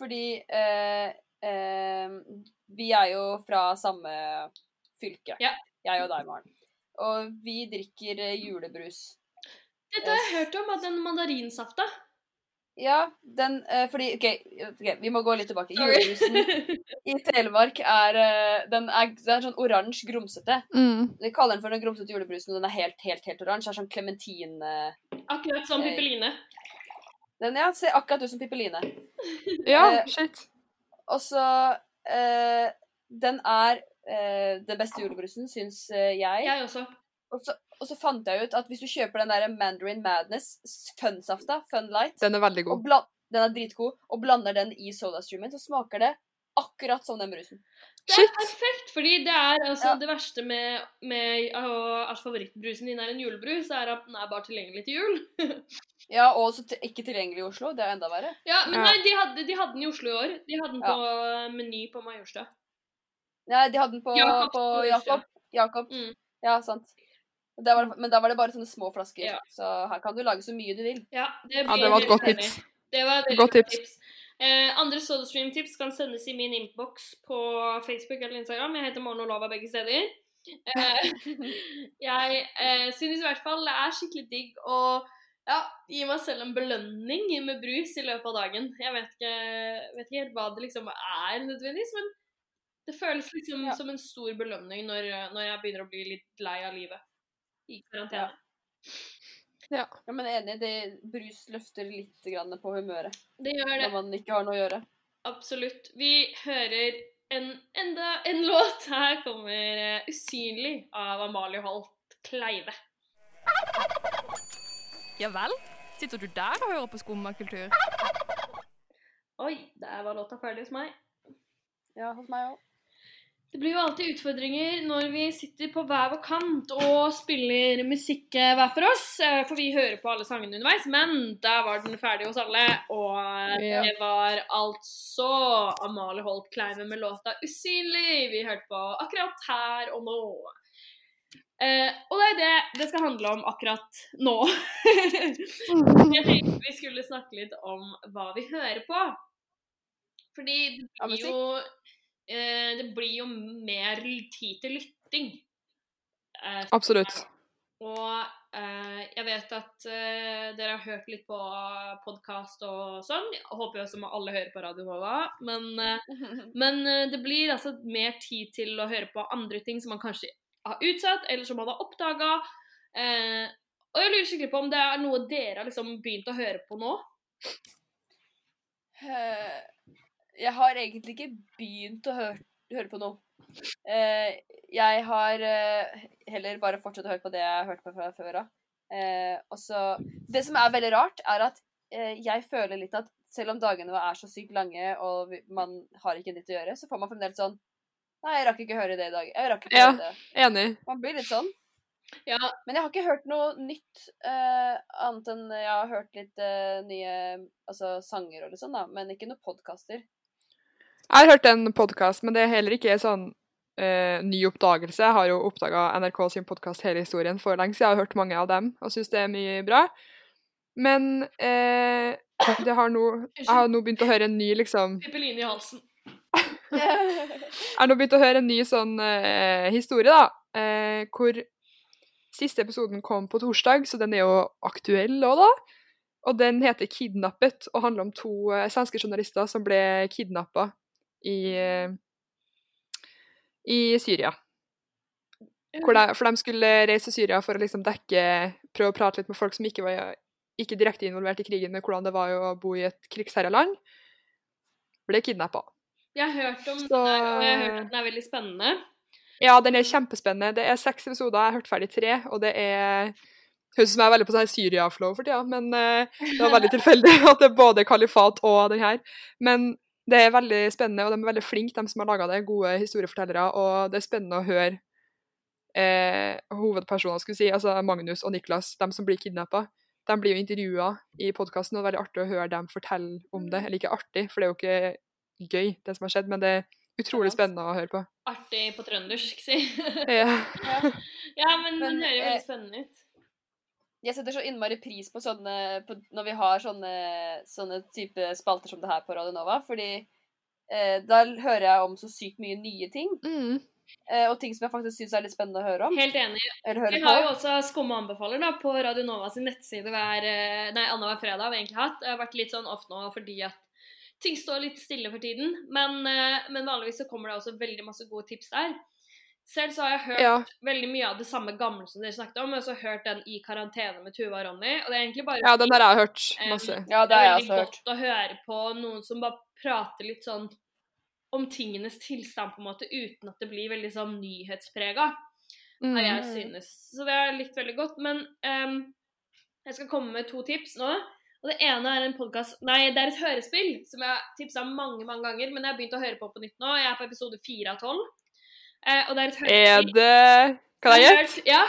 Fordi eh, eh, vi er jo fra samme fylke. Ja. Jeg og deg, Maren. Og vi drikker eh, julebrus. Dette har jeg hørt om, at den mandarinsafta Ja, den eh, Fordi OK, ok, vi må gå litt tilbake. Sorry. Julebrusen i Telemark er eh, Den er, den er sånn oransje, grumsete. Mm. Vi kaller den for den grumsete julebrusen, og den er helt, helt, helt oransje. Det er sånn klementin... eh, Akkurat som Eh, Pippeline. Den ja, ser akkurat ut som Pippeline. ja, Eh, shit. Og så eh, Den er eh, den beste julebrusen, syns eh, jeg. Jeg også. Og så, og så fant jeg ut at hvis du kjøper den der Mandarin Madness Funsafta, Fun-safta, Light, Den er veldig og god. bland, den er dritgod, og blander den i sodastreamen, så smaker det akkurat som den brusen. Det er Shit. perfekt, fordi det er altså Ja. det verste med, med at favorittbrusen din er en julebrus, er at den er bare tilgjengelig til jul. Ja, og også til- ikke tilgjengelig i Oslo. Det er enda verre. Ja, men Ja. nei, de hadde, de hadde den i Oslo i år. De hadde den på ja. Meny på Majorstua. Nei, de hadde den på Jakob, på Jakob. Jakob. Mm. Ja, sant. Var, men da var det bare sånne små flasker. Ja. Så her kan du lage så mye du vil. Ja, det, Ja, det var et godt tips. Det var et Godt tips. tips. Eh, andre SodaStream-tips kan sendes i min innboks på Facebook eller Instagram. Jeg heter Morten Olova begge steder. Eh, jeg eh, synes i hvert fall det er skikkelig digg å ja, gi meg selv en belønning med brus i løpet av dagen. Jeg vet ikke, vet ikke helt hva det liksom er nødvendigvis, men det føles liksom Ja. som en stor belønning når, når jeg begynner å bli litt lei av livet i karantene. Ja, men jeg er enig. Det, brus løfter litt grann på humøret Det gjør det. når man ikke har noe å gjøre. Absolutt. Vi hører en, enda en låt. Her kommer uh, 'Usynlig' av Amalie Holt Kleive. Ja vel? Sitter du der og hører på skummakultur? Oi, der var låta ferdig hos meg. Ja, hos meg òg. Det blir jo alltid utfordringer når vi sitter på hver vår kant og spiller musikk eh, hver for oss, eh, for vi hører på alle sangene underveis, men der var den ferdig hos alle, og det var altså Amalie Holt Kleive med låta 'Usynlig' vi hørte på akkurat her og nå. Eh, og det er det det skal handle om akkurat nå. Jeg tenkte vi skulle snakke litt om hva vi hører på. Fordi det blir jo eh, Det blir jo mer tid til lytting. Eh, Absolutt. og eh, jeg vet at eh, dere har hørt litt på podkast og sånn. Jeg håper jo også alle hører på Radio Nova. Men, eh, men det blir altså mer tid til å høre på andre ting som man kanskje har utsatt, eller som man har oppdaga. Eh, og jeg lurer skikkelig på om det er noe dere har liksom begynt å høre på nå. Jeg har egentlig ikke begynt å høre, høre på noe. Uh, jeg har uh, heller bare fortsatt å høre på det jeg hørte på fra før av. Uh, Det som er veldig rart, er at jeg føler litt at selv om dagene er så sykt lange og man har ikke nytt å gjøre, så får man fremdeles sånn Nei, jeg rakk ikke høre det i dag. Jeg rakk ikke Ja. høre det. Enig. Man blir litt sånn. Ja, Men jeg har ikke hørt noe nytt, uh, annet enn jeg har hørt litt uh, nye altså, sanger og litt sånn, da. Men ikke noen podkaster. Jeg har hørt en podkast, men det er heller ikke sånn uh, ny oppdagelse. Jeg har jo oppdaga NRK sin podkast Hele historien for lenge siden. Jeg har hørt mange av dem og syns det er mye bra. Men uh, har nå Jeg har nå begynt å høre en ny, liksom Pippeline i halsen. Jeg har nå begynt å høre en ny sånn uh, historie, da. hvor siste episoden kom på torsdag, så den er jo aktuell òg, da. Og den heter 'Kidnappet' og handler om to svenske journalister som ble kidnappa i, i Syria. De, for de skulle reise til Syria for å liksom dekke Prøve å prate litt med folk som ikke var ikke direkte involvert i krigen, men hvordan det var å bo i et krigsherja land. Ble kidnappa. Jeg har hørt om Så- den og jeg har hørt at den er veldig spennende. Ja, den er kjempespennende. Det er seks episoder, jeg har hørt ferdig tre, og det er Høres ut som jeg er veldig på sånn Syria-flow for tida, men uh, det var veldig tilfeldig at det er både kalifat og den her. Men det er veldig spennende, og de er veldig flinke, de som har laga det. Gode historiefortellere, og det er spennende å høre eh, hovedpersonene, skulle si, altså Magnus og Niklas, de som blir kidnappa. De blir jo intervjua i podkasten, og det er veldig artig å høre dem fortelle om det. Eller ikke artig, for det er jo ikke gøy, det som har skjedd, men det er utrolig spennende å høre på. Artig på trøndersk, si. Ja. ja. ja, men den Men, hører jo eh, veldig spennende ut. Jeg setter så innmari pris på sånne på, Når vi har sånne, sånne type spalter som det her på Radio Nova, fordi eh, da hører jeg om så sykt mye nye ting. Eh, og ting som jeg faktisk syns er litt spennende å høre om. Helt enig. Vi har jo også Skumme anbefaler da, på Radio Nova sin nettside hver eh, Nei, annenhver fredag har vi egentlig hatt. Det har vært litt sånn off nå fordi at ting står litt stille for tiden. Men, eh, men vanligvis så kommer det også veldig masse gode tips der. Selv så har jeg hørt Ja. veldig mye av det samme gamle som dere snakket om. Jeg har også hørt den I karantene med Tuva og Ronny. Og det er egentlig bare Ja, den der har jeg hørt Um, masse. Ja, det det har er jeg veldig også hørt. godt å høre på noen som bare prater litt sånn om tingenes tilstand, på en måte, uten at det blir veldig sånn nyhetsprega, har jeg Mm. synes. Så det har jeg likt veldig godt. Men um, jeg skal komme med to tips nå. Og det ene er en podcast, Nei, det er et hørespill som jeg har tipsa mange mange ganger, men jeg har begynt å høre på på nytt nå. Jeg er på episode fire av tolv. Eh, og det er et Er det Kan jeg gjette? Ja.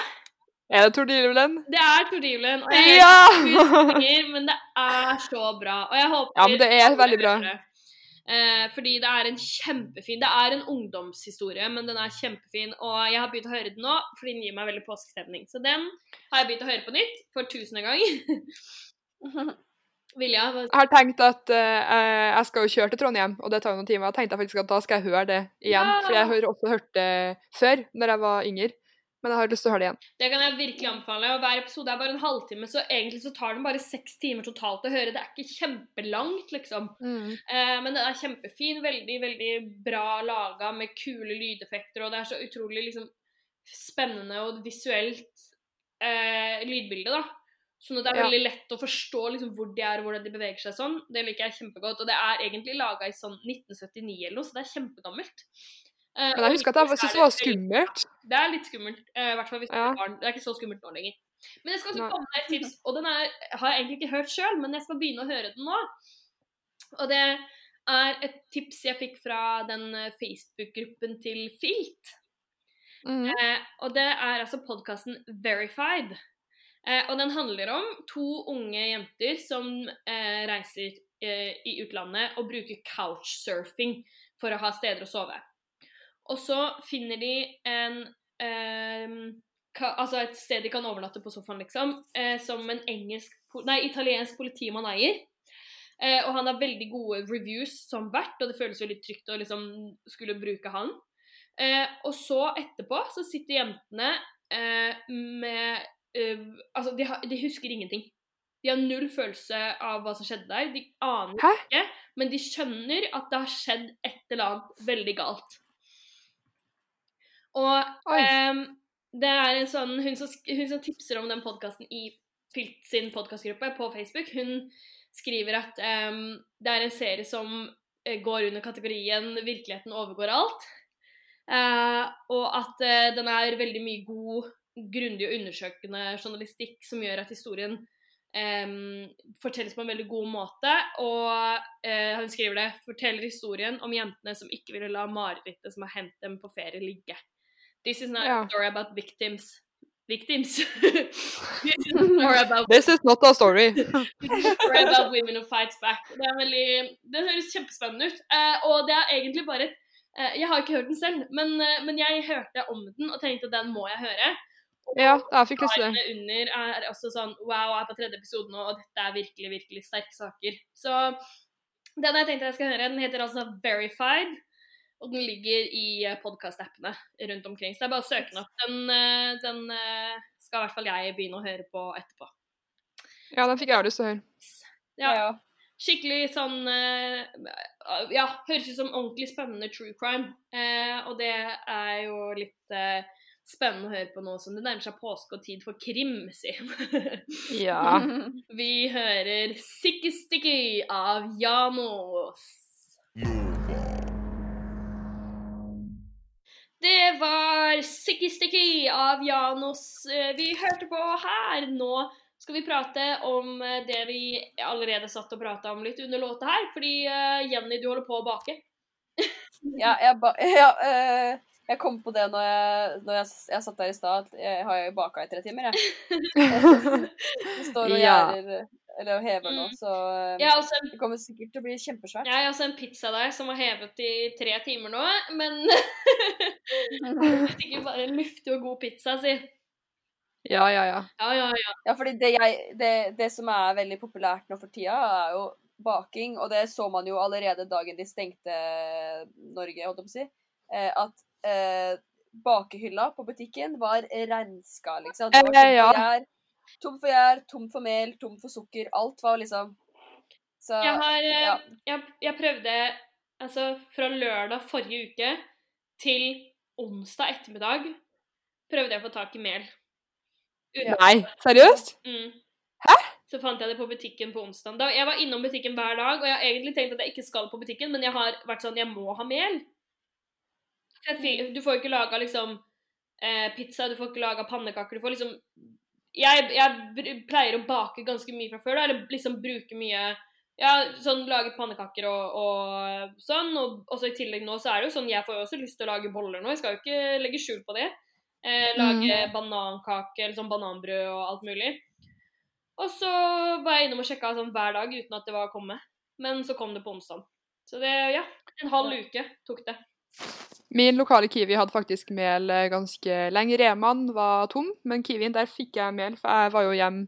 Er det Tord Livlen? Det er Tord Ivelen. Og jeg Ja! ganger, men det er så bra. Og jeg håper Ja, men det er veldig bra. Eh, fordi det er en kjempefin Det er en ungdomshistorie, men den er kjempefin. Og jeg har begynt å høre den nå, fordi den gir meg veldig påskestemning. Så den har jeg begynt å høre på nytt for tusende gang. Vilja? hva- Jeg har tenkt at uh, jeg skal jo kjøre til Trondheim, og det tar jo noen timer. Jeg tenkte faktisk at da skal jeg høre det igjen, Ja! for jeg har også hørt det før, når jeg var yngre. Men jeg har lyst til å høre det igjen. Det kan jeg virkelig anbefale. og Hver episode er bare en halvtime, så egentlig så tar den bare seks timer totalt å høre. Det er ikke kjempelangt, liksom. Eh, men den er kjempefin. Veldig, veldig bra laga med kule lydeffekter, og det er så utrolig liksom spennende og visuelt uh, lydbilde, da. Sånn at det er veldig lett å forstå liksom, hvor de er og hvordan de beveger seg sånn. Det liker jeg kjempegodt. Og det er egentlig laga i sånn 1979 eller noe, så det er kjempegammelt. Uh, Men jeg husker at jeg syntes det var skummelt. det er litt skummelt, Uh, hvert fall hvis Ja. barn. Det er ikke så skummelt nå lenger. Men jeg skal også komme med et tips, og den er, har jeg egentlig ikke hørt sjøl, men jeg skal begynne å høre den nå. Og det er et tips jeg fikk fra den eh, Facebook-gruppen til Filt. Mm. Eh, og det er altså podkasten Verified. Eh, og den handler om to unge jenter som eh, reiser eh, i utlandet og bruker couchsurfing for å ha steder å sove. Og så finner de en eh, ka, Altså et sted de kan overnatte på sofaen, liksom, som en engelsk Nei, italiensk politimann eier. Eh, og han har veldig gode reviews som vert, og det føles veldig trygt å liksom skulle bruke han. Eh, og så etterpå så sitter jentene eh, med eh, Altså, de, har, de husker ingenting. De har null følelse av hva som skjedde der. De aner Hæ? ikke, men de skjønner at det har skjedd et eller annet veldig galt. Og ehm, det er en sånn Hun som, hun som tipser om den podkasten i Filt sin podkastgruppe på Facebook, hun skriver at um, det er en serie som eh, går under kategorien 'virkeligheten overgår alt'. Uh, og at uh, den er veldig mye god, grundig og undersøkende journalistikk som gjør at historien Um, fortelles på en veldig god måte. Og uh, hun skriver det 'forteller historien om jentene som ikke ville la marerittet som har hendt dem på ferie, ligge'. This is not Ja. a story about victims. Victims. This is story about This is not a story. Story about women who fights back. Det, er veldig, det høres kjempespennende ut. Uh, og det er egentlig bare et eh, Jeg har ikke hørt den selv, men, men jeg hørte om den og tenkte at den må jeg høre. Ja, jeg fikk lyst til det. Under er også sånn Wow, jeg er på tredje episode nå, og dette er virkelig, virkelig sterke saker. Så den jeg tenkte jeg skal høre, den heter altså Verified. Og den ligger i podkast-appene rundt omkring. Så det er bare å søke den opp. Den, eh, den eh, skal i hvert fall jeg begynne å høre på etterpå. Ja, den fikk jeg lyst til å høre. Ja. Skikkelig sånn eh, Ja, høres ut som ordentlig spennende true crime. Eh, og det er jo litt eh, spennende å høre på nå som det nærmer seg påske og tid for krim, si. Ja. Vi hører Sikki Stikki av Janos. Det var Sikki Stikki av Janos eh, vi hørte på her. Nå skal vi prate om eh, det vi allerede satt og prata om litt under låta her. Fordi eh, Jenny, du holder på å bake. Ja, jeg, ba ja, eh, jeg kom på det når jeg, når jeg, jeg satt der i stad. at Jeg har jo baka i tre timer, jeg. Det står og gjerder eller og hever nå, Mm. så Jeg en, det kommer sikkert til å bli kjempesvært. jeg har også en pizza der som har hevet i tre timer nå, men Sikkert bare en luftig og god pizza, si. Ja, ja, ja. Ja, ja, ja. Ja, fordi det, jeg, det, det som er veldig populært nå for tida, er jo baking. Og det så man jo allerede dagen de stengte Norge, holdt jeg på å si. Eh, at eh, bakehylla på butikken var renska, liksom. Det var tomt tom ja. for gjær, tom for gjær, tom for mel, tom for sukker. Alt var liksom Så Jeg har eh, ja. jeg, jeg prøvde altså fra lørdag forrige uke til onsdag ettermiddag prøvde jeg å få tak i mel. Uten- Nei, seriøst? Mm. Hæ? Så fant jeg det på butikken på onsdag. Jeg var innom butikken hver dag, og jeg har egentlig tenkt at jeg ikke skal på butikken, men jeg har vært sånn Jeg må ha mel. Du får ikke laga liksom eh, pizza, du får ikke laga pannekaker, du får liksom jeg, jeg pleier å bake ganske mye fra før, da, eller liksom bruke mye Ja, sånn lage pannekaker og, og sånn, og også i tillegg nå så er det jo sånn Jeg får jo også lyst til å lage boller nå, jeg skal jo ikke legge skjul på det. Eh, lage banankake eller sånn bananbrød og alt mulig. Og så var jeg innom og sjekka sånn hver dag uten at det var kommet. Men så kom det på onsdag. Så det, ja, en halv uke tok det. Min lokale Kiwi hadde faktisk mel eh, ganske lenge. Remaen var tom, men Kiwien, der fikk jeg mel, for jeg var jo hjemme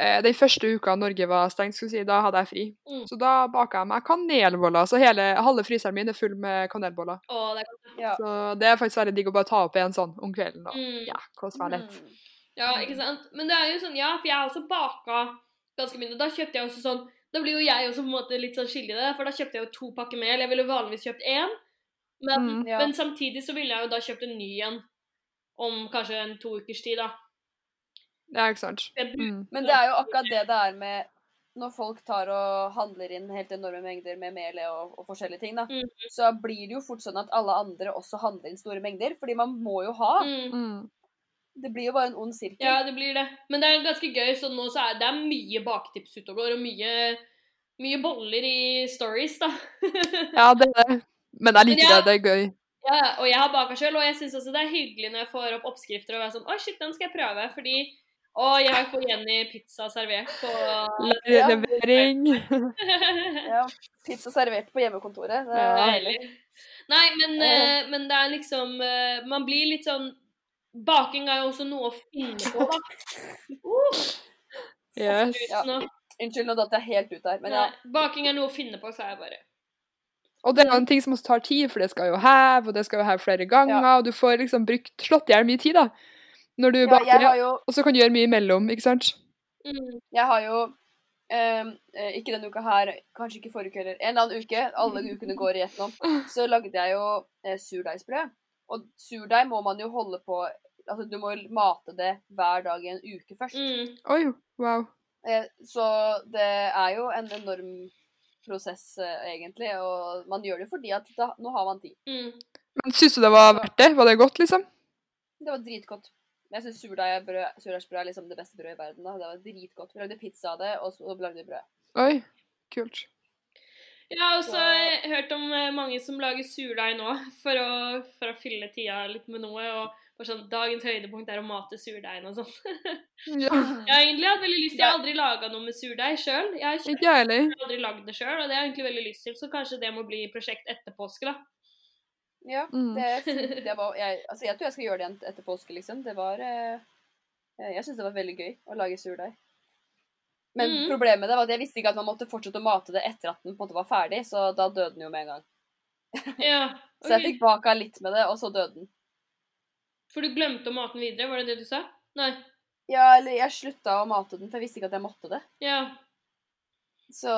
eh, den første uka Norge var stengt, skulle jeg si, da hadde jeg fri. Mm. Så da baka jeg meg kanelboller. Så hele, halve fryseren min er full med kanelboller. Å, det er ja. Så det er faktisk veldig digg å bare ta opp en sånn om kvelden og Mm. ja, kose meg litt. Ja, ikke sant? Men det er jo sånn, ja, for jeg har også baka ganske mye. Da kjøpte jeg også sånn Da blir jo jeg også på en måte litt sånn skyldig i det, for da kjøpte jeg jo to pakker mel. Jeg ville vanligvis kjøpt én, men, Mm. Ja. men samtidig så ville jeg jo da kjøpt en ny en om kanskje en to ukers tid, da. Ja, ikke sant. Mm. Men det er jo akkurat det det er med når folk tar og handler inn helt enorme mengder med melet og, og forskjellige ting, da, mm. så blir det jo fort sånn at alle andre også handler inn store mengder. Fordi man må jo ha. mm. Mm. Det blir jo bare en ond sirkel. Ja, det blir det. Men det er ganske gøy, så nå så er det er mye baketips ute og går, og mye, mye boller i stories, da. Ja, det er det. Men jeg liker Men jeg, det. Det er gøy. Ja, og jeg har baka sjøl, og jeg syns også det er hyggelig når jeg får opp oppskrifter og er sånn Å, shit, den skal jeg prøve. Fordi Å, jeg får Jenny pizza servert på Levering. Ja, Pizza servert på hjemmekontoret. Det er Deilig. Nei, men, uh, men det er liksom uh, Man blir litt sånn Baking er jo også noe å finne på, da. Uh, Yes. Ja. Unnskyld, nå datt jeg helt ut der. Men ja. Baking er noe å finne på, sa jeg bare. Og det er en ting som også tar tid, for det skal jo heve, og det skal jo heve flere ganger, og du får liksom brukt, slått i hjel mye tid, da. Når du ja baker, jo, og så kan du gjøre mye imellom, ikke sant? Mm. jeg har jo eh, Ikke denne uka her, kanskje ikke forrige uke heller. En eller annen uke, alle ukene går igjennom. så lagde jeg jo eh, surdeigsbrød. Og surdeig må man jo holde på Altså, du må jo mate det hver dag i en uke først. Mm. Oi, wow. Eh, Så det er jo en enorm prosess, eh, egentlig. Og man gjør det fordi at da, nå har man tid. Mm. Men syns du det var verdt det? Var det godt, liksom? Det var dritgodt. Jeg syns surdeigsbrød er liksom det beste brødet i verden. da. Det var dritgodt. Vi lagde pizza av det, og så lagde vi brød. Oi, kult. Jeg har også hørt om eh, mange som lager surdeig nå for å, for å fylle tida litt med noe. og bare sånn, Dagens høydepunkt er å mate surdeigen og sånn. Ja, Jeg har egentlig hatt veldig lyst Jeg har aldri laga noe med surdeig sjøl. Jeg har ikke jeg heller. har aldri lagd det sjøl, og det har jeg egentlig veldig lyst til. Så kanskje det må bli prosjekt etter påske, da. Ja, Mm. det, det var jeg, altså jeg tror jeg skal gjøre det igjen etter påske, liksom. Det var eh, Jeg syns det var veldig gøy å lage surdeig. Men mm. problemet det var at jeg visste ikke at man måtte fortsette å mate det etter at den på en måte var ferdig, så da døde den jo med en gang. Ja, Så jeg fikk baka litt med det, og så døde den. For du glemte å mate den videre, var det det du sa? Nei. Ja, eller jeg slutta å mate den, for jeg visste ikke at jeg måtte det. Ja. Så,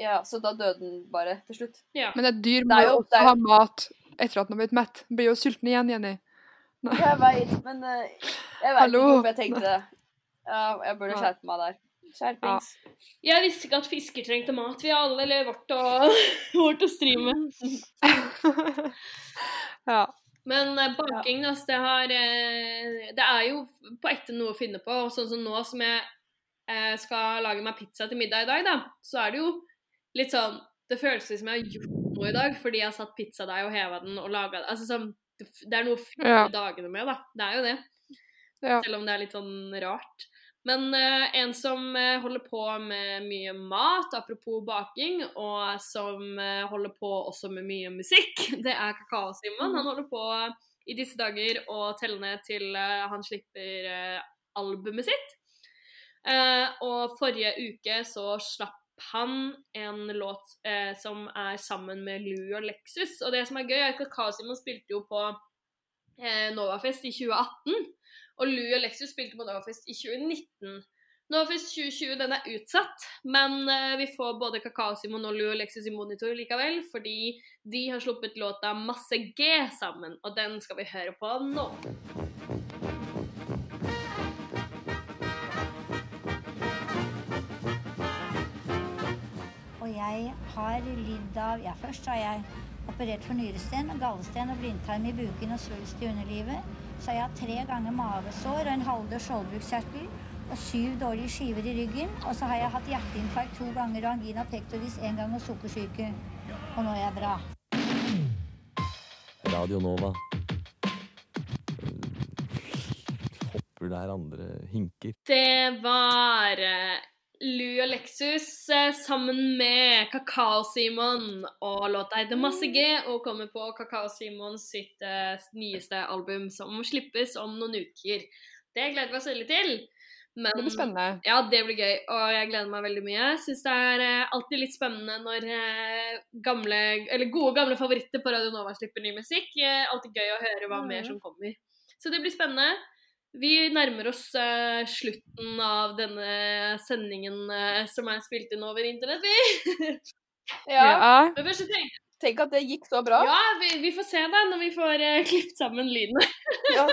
ja, så da døde den bare til slutt. ja. Men et dyr må jo også ha mat etter at den har blitt mett. Den blir jo sulten igjen, Jenny. Jeg veit, men eh, jeg veit Hallo? ikke hvorfor jeg tenkte det. Ja, jeg burde Ja. skjerpe meg der. Skjerpings. Jeg visste ikke at fisker trengte mat. Vi har alle levd vårt å, vårt å stri med. Ja. Men baking, baking, altså, det har eh, Det er jo på ekte noe å finne på. Og sånn som nå som jeg eh, skal lage meg pizza til middag i dag, da, så er det jo litt sånn Det føles som jeg har gjort noe i dag, fordi jeg har satt pizzadeig og heva den og laga det. Altså sånn Det det er noe å fylle Ja. dagene med, da. Det er jo det. Ja. Selv om det er litt sånn rart. Men eh, en som eh, holder på med mye mat, apropos baking, og som eh, holder på også med mye musikk, det er Kakao-Simon. Han holder på i disse dager å telle ned til eh, han slipper eh, albumet sitt. Eh, og forrige uke så slapp han en låt eh, som er sammen med Louie og Lexus. Og det som er gøy, er at Kakao-Simon spilte jo på eh, Novafest i 2018. Og Louis og Lexus spilte på Novafest i 2019. Novafest 2020 den er utsatt, men eh, vi får både Kakao-Simon og Louie og Lexus i monitor likevel, fordi de har sluppet låta Masse G sammen, og den skal vi høre på nå. Og jeg har lidd av Ja, først har jeg operert for nyresten, gallesten og blindtarm i buken og svulst i underlivet. Så har jeg hatt tre ganger mavesår og en halvdød skjoldbruskkjertel og syv dårlige skiver i ryggen. Og så har jeg hatt hjerteinfarkt to ganger og angina pectoris én gang og sukkersyke. Og nå er jeg bra. Radio Nova. Hopper der andre hinker. Det var eh, Lou og Lexus eh, sammen med Kakao-Simon, og låta heter Masse G og kommer på Kakao-Simon sitt uh, nyeste album, som slippes om noen uker. Det gleder vi oss veldig til. Men, Det blir spennende. Ja, det blir gøy, og jeg gleder meg veldig mye. Syns det er uh, alltid litt spennende når uh, gamle, eller gode gamle favoritter på Radio Nova slipper ny musikk. Alltid gøy å høre hva mer som kommer. Så det blir spennende. Vi nærmer oss uh, slutten av denne sendingen uh, som er spilt inn over internett, vi. Ja. Ja. Men først tenk, Tenk at det gikk så bra. ja, vi, vi får se da, når vi får uh, klippet sammen lydene. Ja.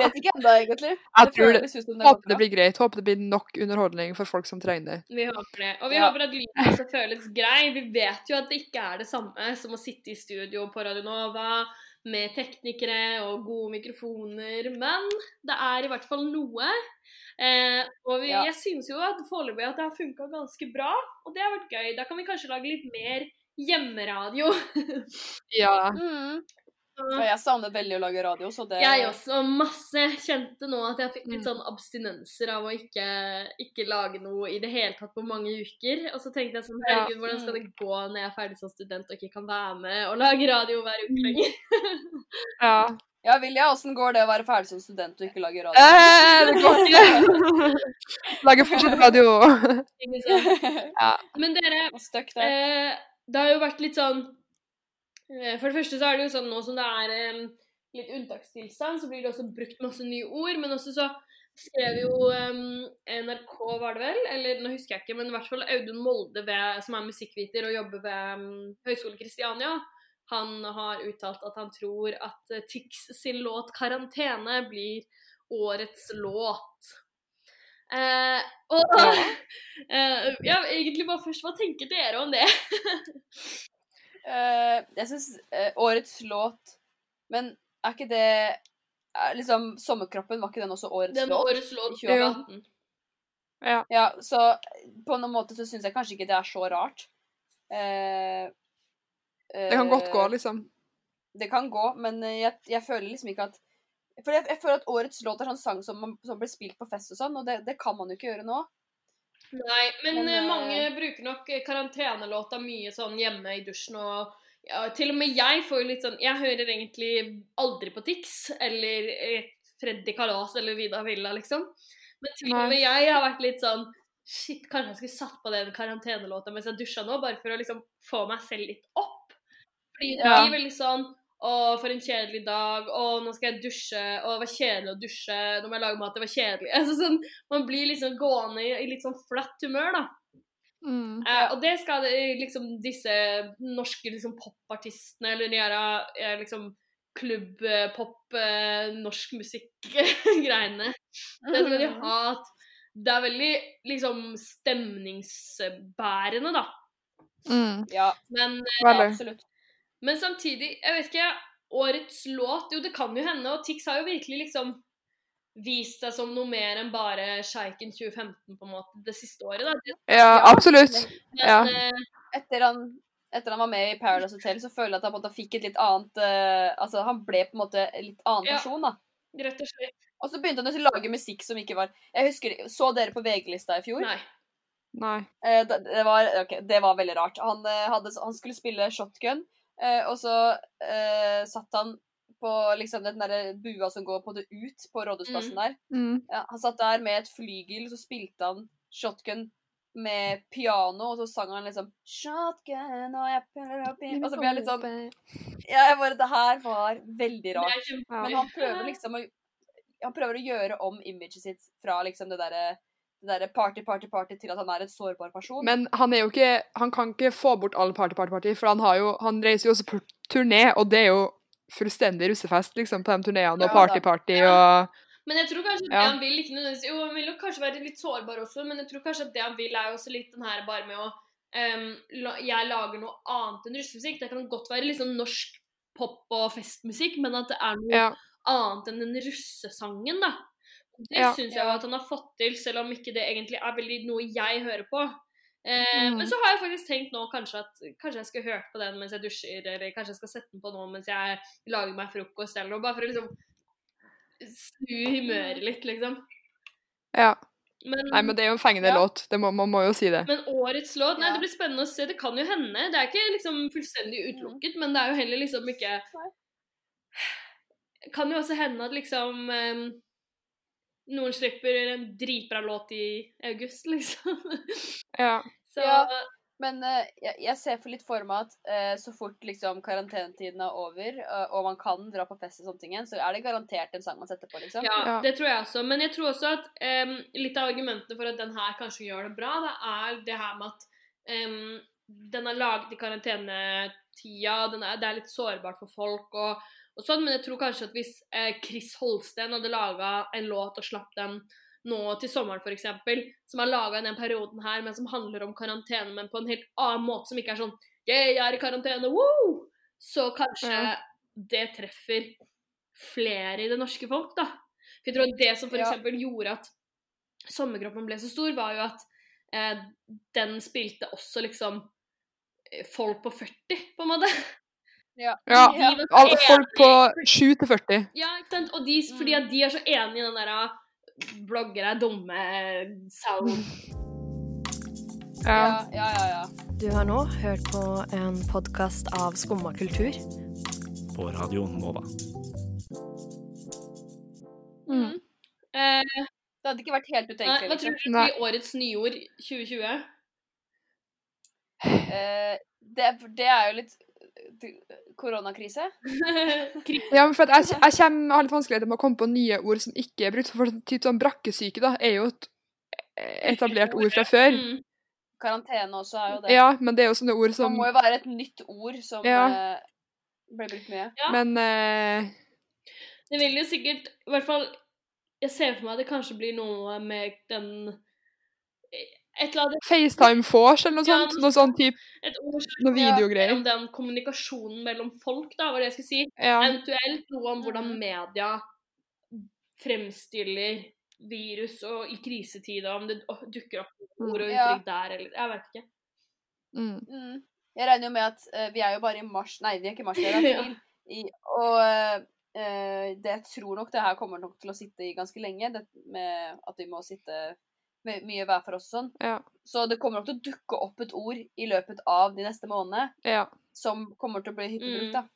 Vet ikke ennå, egentlig. Jeg tror det, det, det håper det blir greit. Håper det blir nok underholdning for folk som trenger det. Vi håper det. Og vi Ja. håper at lyden også føles grei. Vi vet jo at det ikke er det samme som å sitte i studio på Radio Nova med teknikere og gode mikrofoner, men det er i hvert fall noe. Eh, og vi, Ja. jeg synes jo at foreløpig at det har funka ganske bra, og det har vært gøy. Da kan vi kanskje lage litt mer hjemmeradio. Ja. Mm. Og jeg savnet veldig å lage radio, så det Jeg også. Masse kjente nå at jeg fikk litt Mm. sånn abstinenser av å ikke, ikke lage noe i det hele tatt på mange uker. Og så tenkte jeg sånn. Herregud, hvordan skal det gå når jeg er ferdig som student og ikke kan være med og lage radio hver uke lenger? ja. Ja, Vilja, åssen går det å være ferdig som student og ikke lage radio? Eh, det går ikke! lage fortsatt radio. Ikke sant? Ja. Men dere, Støkk der. eh, det har jo vært litt sånn For det første så er det jo sånn nå som det er um, litt unntakstilstand, så blir det også brukt masse nye ord. Men også så skrev jo um, NRK, var det vel, eller nå husker jeg ikke, men i hvert fall Audun Molde, ved, som er musikkviter og jobber ved um, Høgskolen Kristiania, han har uttalt at han tror at eh, Tix sin låt 'Karantene' blir årets låt. Eh, og eh, ja, egentlig bare først, hva tenker dere om det? Eh, jeg syns årets låt Men er ikke det er liksom Sommerkroppen, var ikke den også årets Den låt? årets låt i 2018. Ja. Ja, så på noen måte så syns jeg kanskje ikke det er så rart. Eh, Det kan godt gå, eh, liksom. Det kan gå, men eh, jeg, jeg føler liksom ikke at For jeg, jeg føler at årets låt er sånn sang som, man- som blir spilt på fest og sånn, og det, det kan man jo ikke gjøre nå. Nei, men, Men, eh, eh, mange bruker nok eh, karantenelåta mye sånn hjemme i dusjen og ja, Til og med jeg får jo litt sånn Jeg hører egentlig aldri på Tix eller Freddy Kalas eller Vida Villa, liksom. Men til og med jeg har vært litt sånn Shit, kanskje jeg skulle satt på den karantenelåta mens jeg dusja nå, bare for å liksom få meg selv litt opp. Fordi det Ja. blir veldig sånn Å, for en kjedelig dag. Å, nå skal jeg dusje. Å, det var kjedelig å dusje. Nå må jeg lage mat. Det var kjedelig. Altså, sånn, man blir liksom gående i, i litt sånn flatt humør, da. Mm. Eh, og det skal liksom disse norske liksom popartistene, eller de her eh, liksom klubb-pop, eh, norsk musikk-greiene. Det skal de ha at det er veldig liksom stemningsbærende, da. Mm. Ja, Men, eh, absolutt. Men samtidig, jeg vet ikke Årets låt Jo, det kan jo hende, og Tix har jo virkelig liksom vist seg som noe mer enn bare Sjeiken 2015, på en måte, det siste året. da. Ja, absolutt. men, Ja. eh, Etter han, etter han var med i Paradise Hotel, så føler jeg at han på en måte fikk et litt annet uh, Altså, han ble på en måte en litt annen Ja. person, da. rett og slett. Og så begynte han å lage musikk som ikke var Jeg husker, Så dere på VG-lista i fjor? Nei. Nei. Eh, det, det, var, okay, det var veldig rart. Han, eh, hadde, han skulle spille shotgun, og så eh, satt han på liksom den der bua som går på det ut på Rådhusplassen der. Mm. Ja, han satt der med et flygel, så spilte han shotgun med piano, og så sang han liksom Shotgun, og jeg puller opp i Og så ble jeg litt sånn Ja, jeg bare Det her var veldig rart. Men han prøver liksom å Han prøver å gjøre om imaget sitt fra liksom det derre det derre party, party, party til at han er en sårbar person. Men han er jo ikke Han kan ikke få bort alle party, party, party, for han har jo Han reiser jo også på turné, og det er jo fullstendig russefest, liksom, på de turneene, og party, party og Men jeg tror kanskje Ja. det han vil ikke nødvendigvis Jo, han vil jo kanskje være litt sårbar også, men jeg tror kanskje at det han vil, er jo også litt den her bare med å um, la, Jeg lager noe annet enn russemusikk. Det kan godt være liksom norsk pop- og festmusikk, men at det er noe Ja. annet enn den russesangen, da. Det Ja. syns jeg jo at han har fått til, selv om ikke det egentlig er veldig noe jeg hører på. Eh, Mm. Men så har jeg faktisk tenkt nå kanskje at kanskje jeg skal høre på den mens jeg dusjer, eller kanskje jeg skal sette den på nå mens jeg lager meg frokost, eller noe, bare for å liksom snu humøret litt, liksom. Ja. Men, Nei, men det er jo en fengende Ja. låt. Det må, man må jo si det. men årets låt Nei, det blir spennende å se. Det kan jo hende. Det er ikke liksom fullstendig utelukket, men det er jo heller liksom ikke Kan jo også hende at liksom em, Noen slipper en dritbra låt i august, liksom. Ja. Så Ja. Men uh, jeg, jeg ser for litt for meg at uh, så fort liksom karantenetiden er over, uh, og man kan dra på fest og sånne ting så er det garantert en sang man setter på, liksom. Ja, Ja. det tror jeg også. Men jeg tror også at um, litt av argumentene for at den her kanskje gjør det bra, det er det her med at um, den er laget i karantenetida, den er, det er litt sårbart for folk og, og sånn, men jeg tror kanskje at hvis eh, Chris Holsten hadde laga en låt og slapp den nå til sommeren f.eks., som er laga i den perioden her, men som handler om karantene, men på en helt annen måte, som ikke er sånn Yeah, jeg er i karantene, woo! Så kanskje Ja. det treffer flere i det norske folk, da. For jeg tror at det som for Ja. gjorde at sommerkroppen ble så stor, var jo at eh, den spilte også liksom eh, folk på 40, på en måte. Ja. ja. De Alle folk på 7 til 40. Ja, ikke sant? Og de, fordi at de er så enige i den derre bloggere er dumme-sound. Ja. Ja, ja, ja. ja. Du har nå hørt på en podkast av Skumma kultur. På radioen Nova. Mm. Eh, Det hadde ikke vært helt nei, utenkelig. hva tror Liksom. du blir årets nyord 2020? Eh, det, det er jo litt eh, koronakrise. Ja, men for at jeg, jeg kommer, har litt vanskeligheter med å komme på nye ord som ikke er brukt. For typ sånn brakkesyke da, er jo et etablert ord fra før. Mm. Karantene også er jo det. Ja, men det er jo sånne ord som Det må jo være et nytt ord som Ja. eh, ble brukt mye. Ja. Men uh... Det vil jo sikkert I hvert fall Jeg ser for meg at det kanskje blir noe med den annet FaceTime vors eller noe Ja, sånt. Noe sånn type Noe videogreier. om den kommunikasjonen mellom folk, da, var det jeg skulle si. Ja. Eventuelt noe om hvordan Mhm. media fremstiller virus og i krisetid, og om det dukker opp ord og Ja. uttrykk der, eller Jeg vet ikke. Mm. Mm. Jeg regner jo med at uh, vi er jo bare i mars Nei, vi er ikke i mars, det er i april. I, og uh, det, jeg tror nok det her kommer nok til å sitte i ganske lenge, det med at vi må sitte mye hver for oss og sånn. Ja. Så det kommer nok til å dukke opp et ord i løpet av de neste månedene ja. som kommer til å bli hyppig brukt, Mm. da.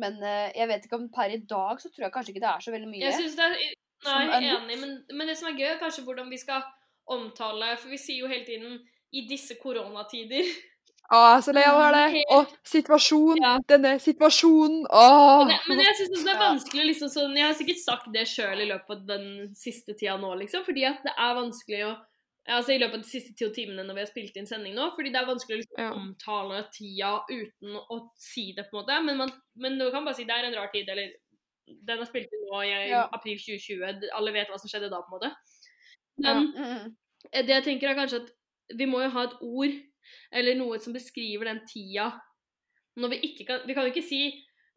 Men uh, jeg vet ikke om per i dag så tror jeg kanskje ikke det er så veldig mye. Jeg synes det er Nei, jeg er enig, men, men det som er gøy, er kanskje hvordan vi skal omtale For vi sier jo hele tiden 'i disse koronatider'. Å, jeg er så lei av å høre det. Og situasjon, denne situasjonen. Åh. Men, men jeg synes det er vanskelig liksom sånn, Jeg har sikkert sagt det sjøl i løpet av den siste tida nå, liksom. Fordi at det er vanskelig å Altså i løpet av de siste ti timene når vi har spilt inn sending nå. Fordi det er vanskelig å liksom, omtale tida uten å si det, på en måte. Men, man, men du kan bare si det er en rar tid, eller den har spilt inn nå i Ja. april 2020. Alle vet hva som skjedde da, på en måte. Men eh, det jeg tenker er kanskje at vi må jo ha et ord, eller noe som beskriver den tida når vi ikke kan Vi kan jo ikke si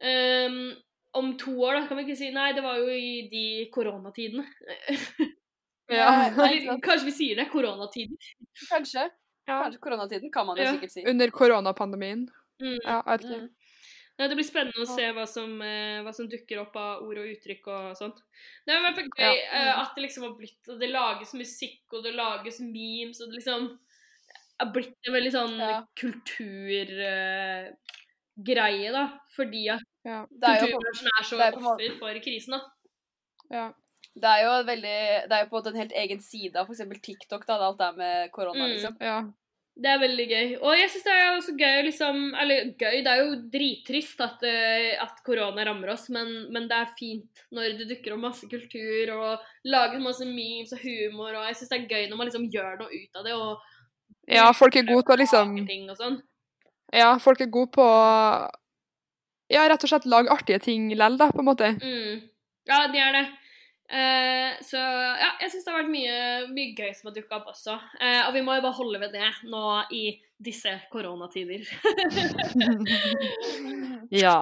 um, om to år, da, kan vi ikke si Nei, det var jo i de koronatidene. Ja. Eller, kanskje vi sier det. Koronatiden. Kanskje. Kanskje koronatiden kan man jo Ja. sikkert si. Under koronapandemien. Mm. Ja, jeg vet ikke. Nei, det blir spennende å se hva som, eh, hva som dukker opp av ord og uttrykk og sånt. Det er i hvert fall gøy Ja. eh, at det liksom har blitt Og det lages musikk, og det lages memes, og det liksom har blitt en veldig sånn kulturgreie, da. Fordi at ja. kulturbransjen er så er på måte- offer for krisen, da. Det er jo veldig Det er jo på en helt egen side av f.eks. TikTok, da, alt det er med korona, Mm. liksom. Det er veldig gøy. Og jeg syns det er også gøy liksom Eller gøy, det er jo drittrist at, eh, at korona rammer oss, men, men det er fint når det dukker opp masse kultur og lager masse memes og humor, og jeg syns det er gøy når man liksom gjør noe ut av det og Ja, folk er gode til å liksom sånn. Ja, folk er gode på Ja, rett og slett lage artige ting lell, da, på en måte. Mm. Ja, de er det. Eh, så ja, jeg syns det har vært mye, mye gøy som har dukka opp også. Eh, og vi må jo bare holde ved det nå i disse koronatider. Ja.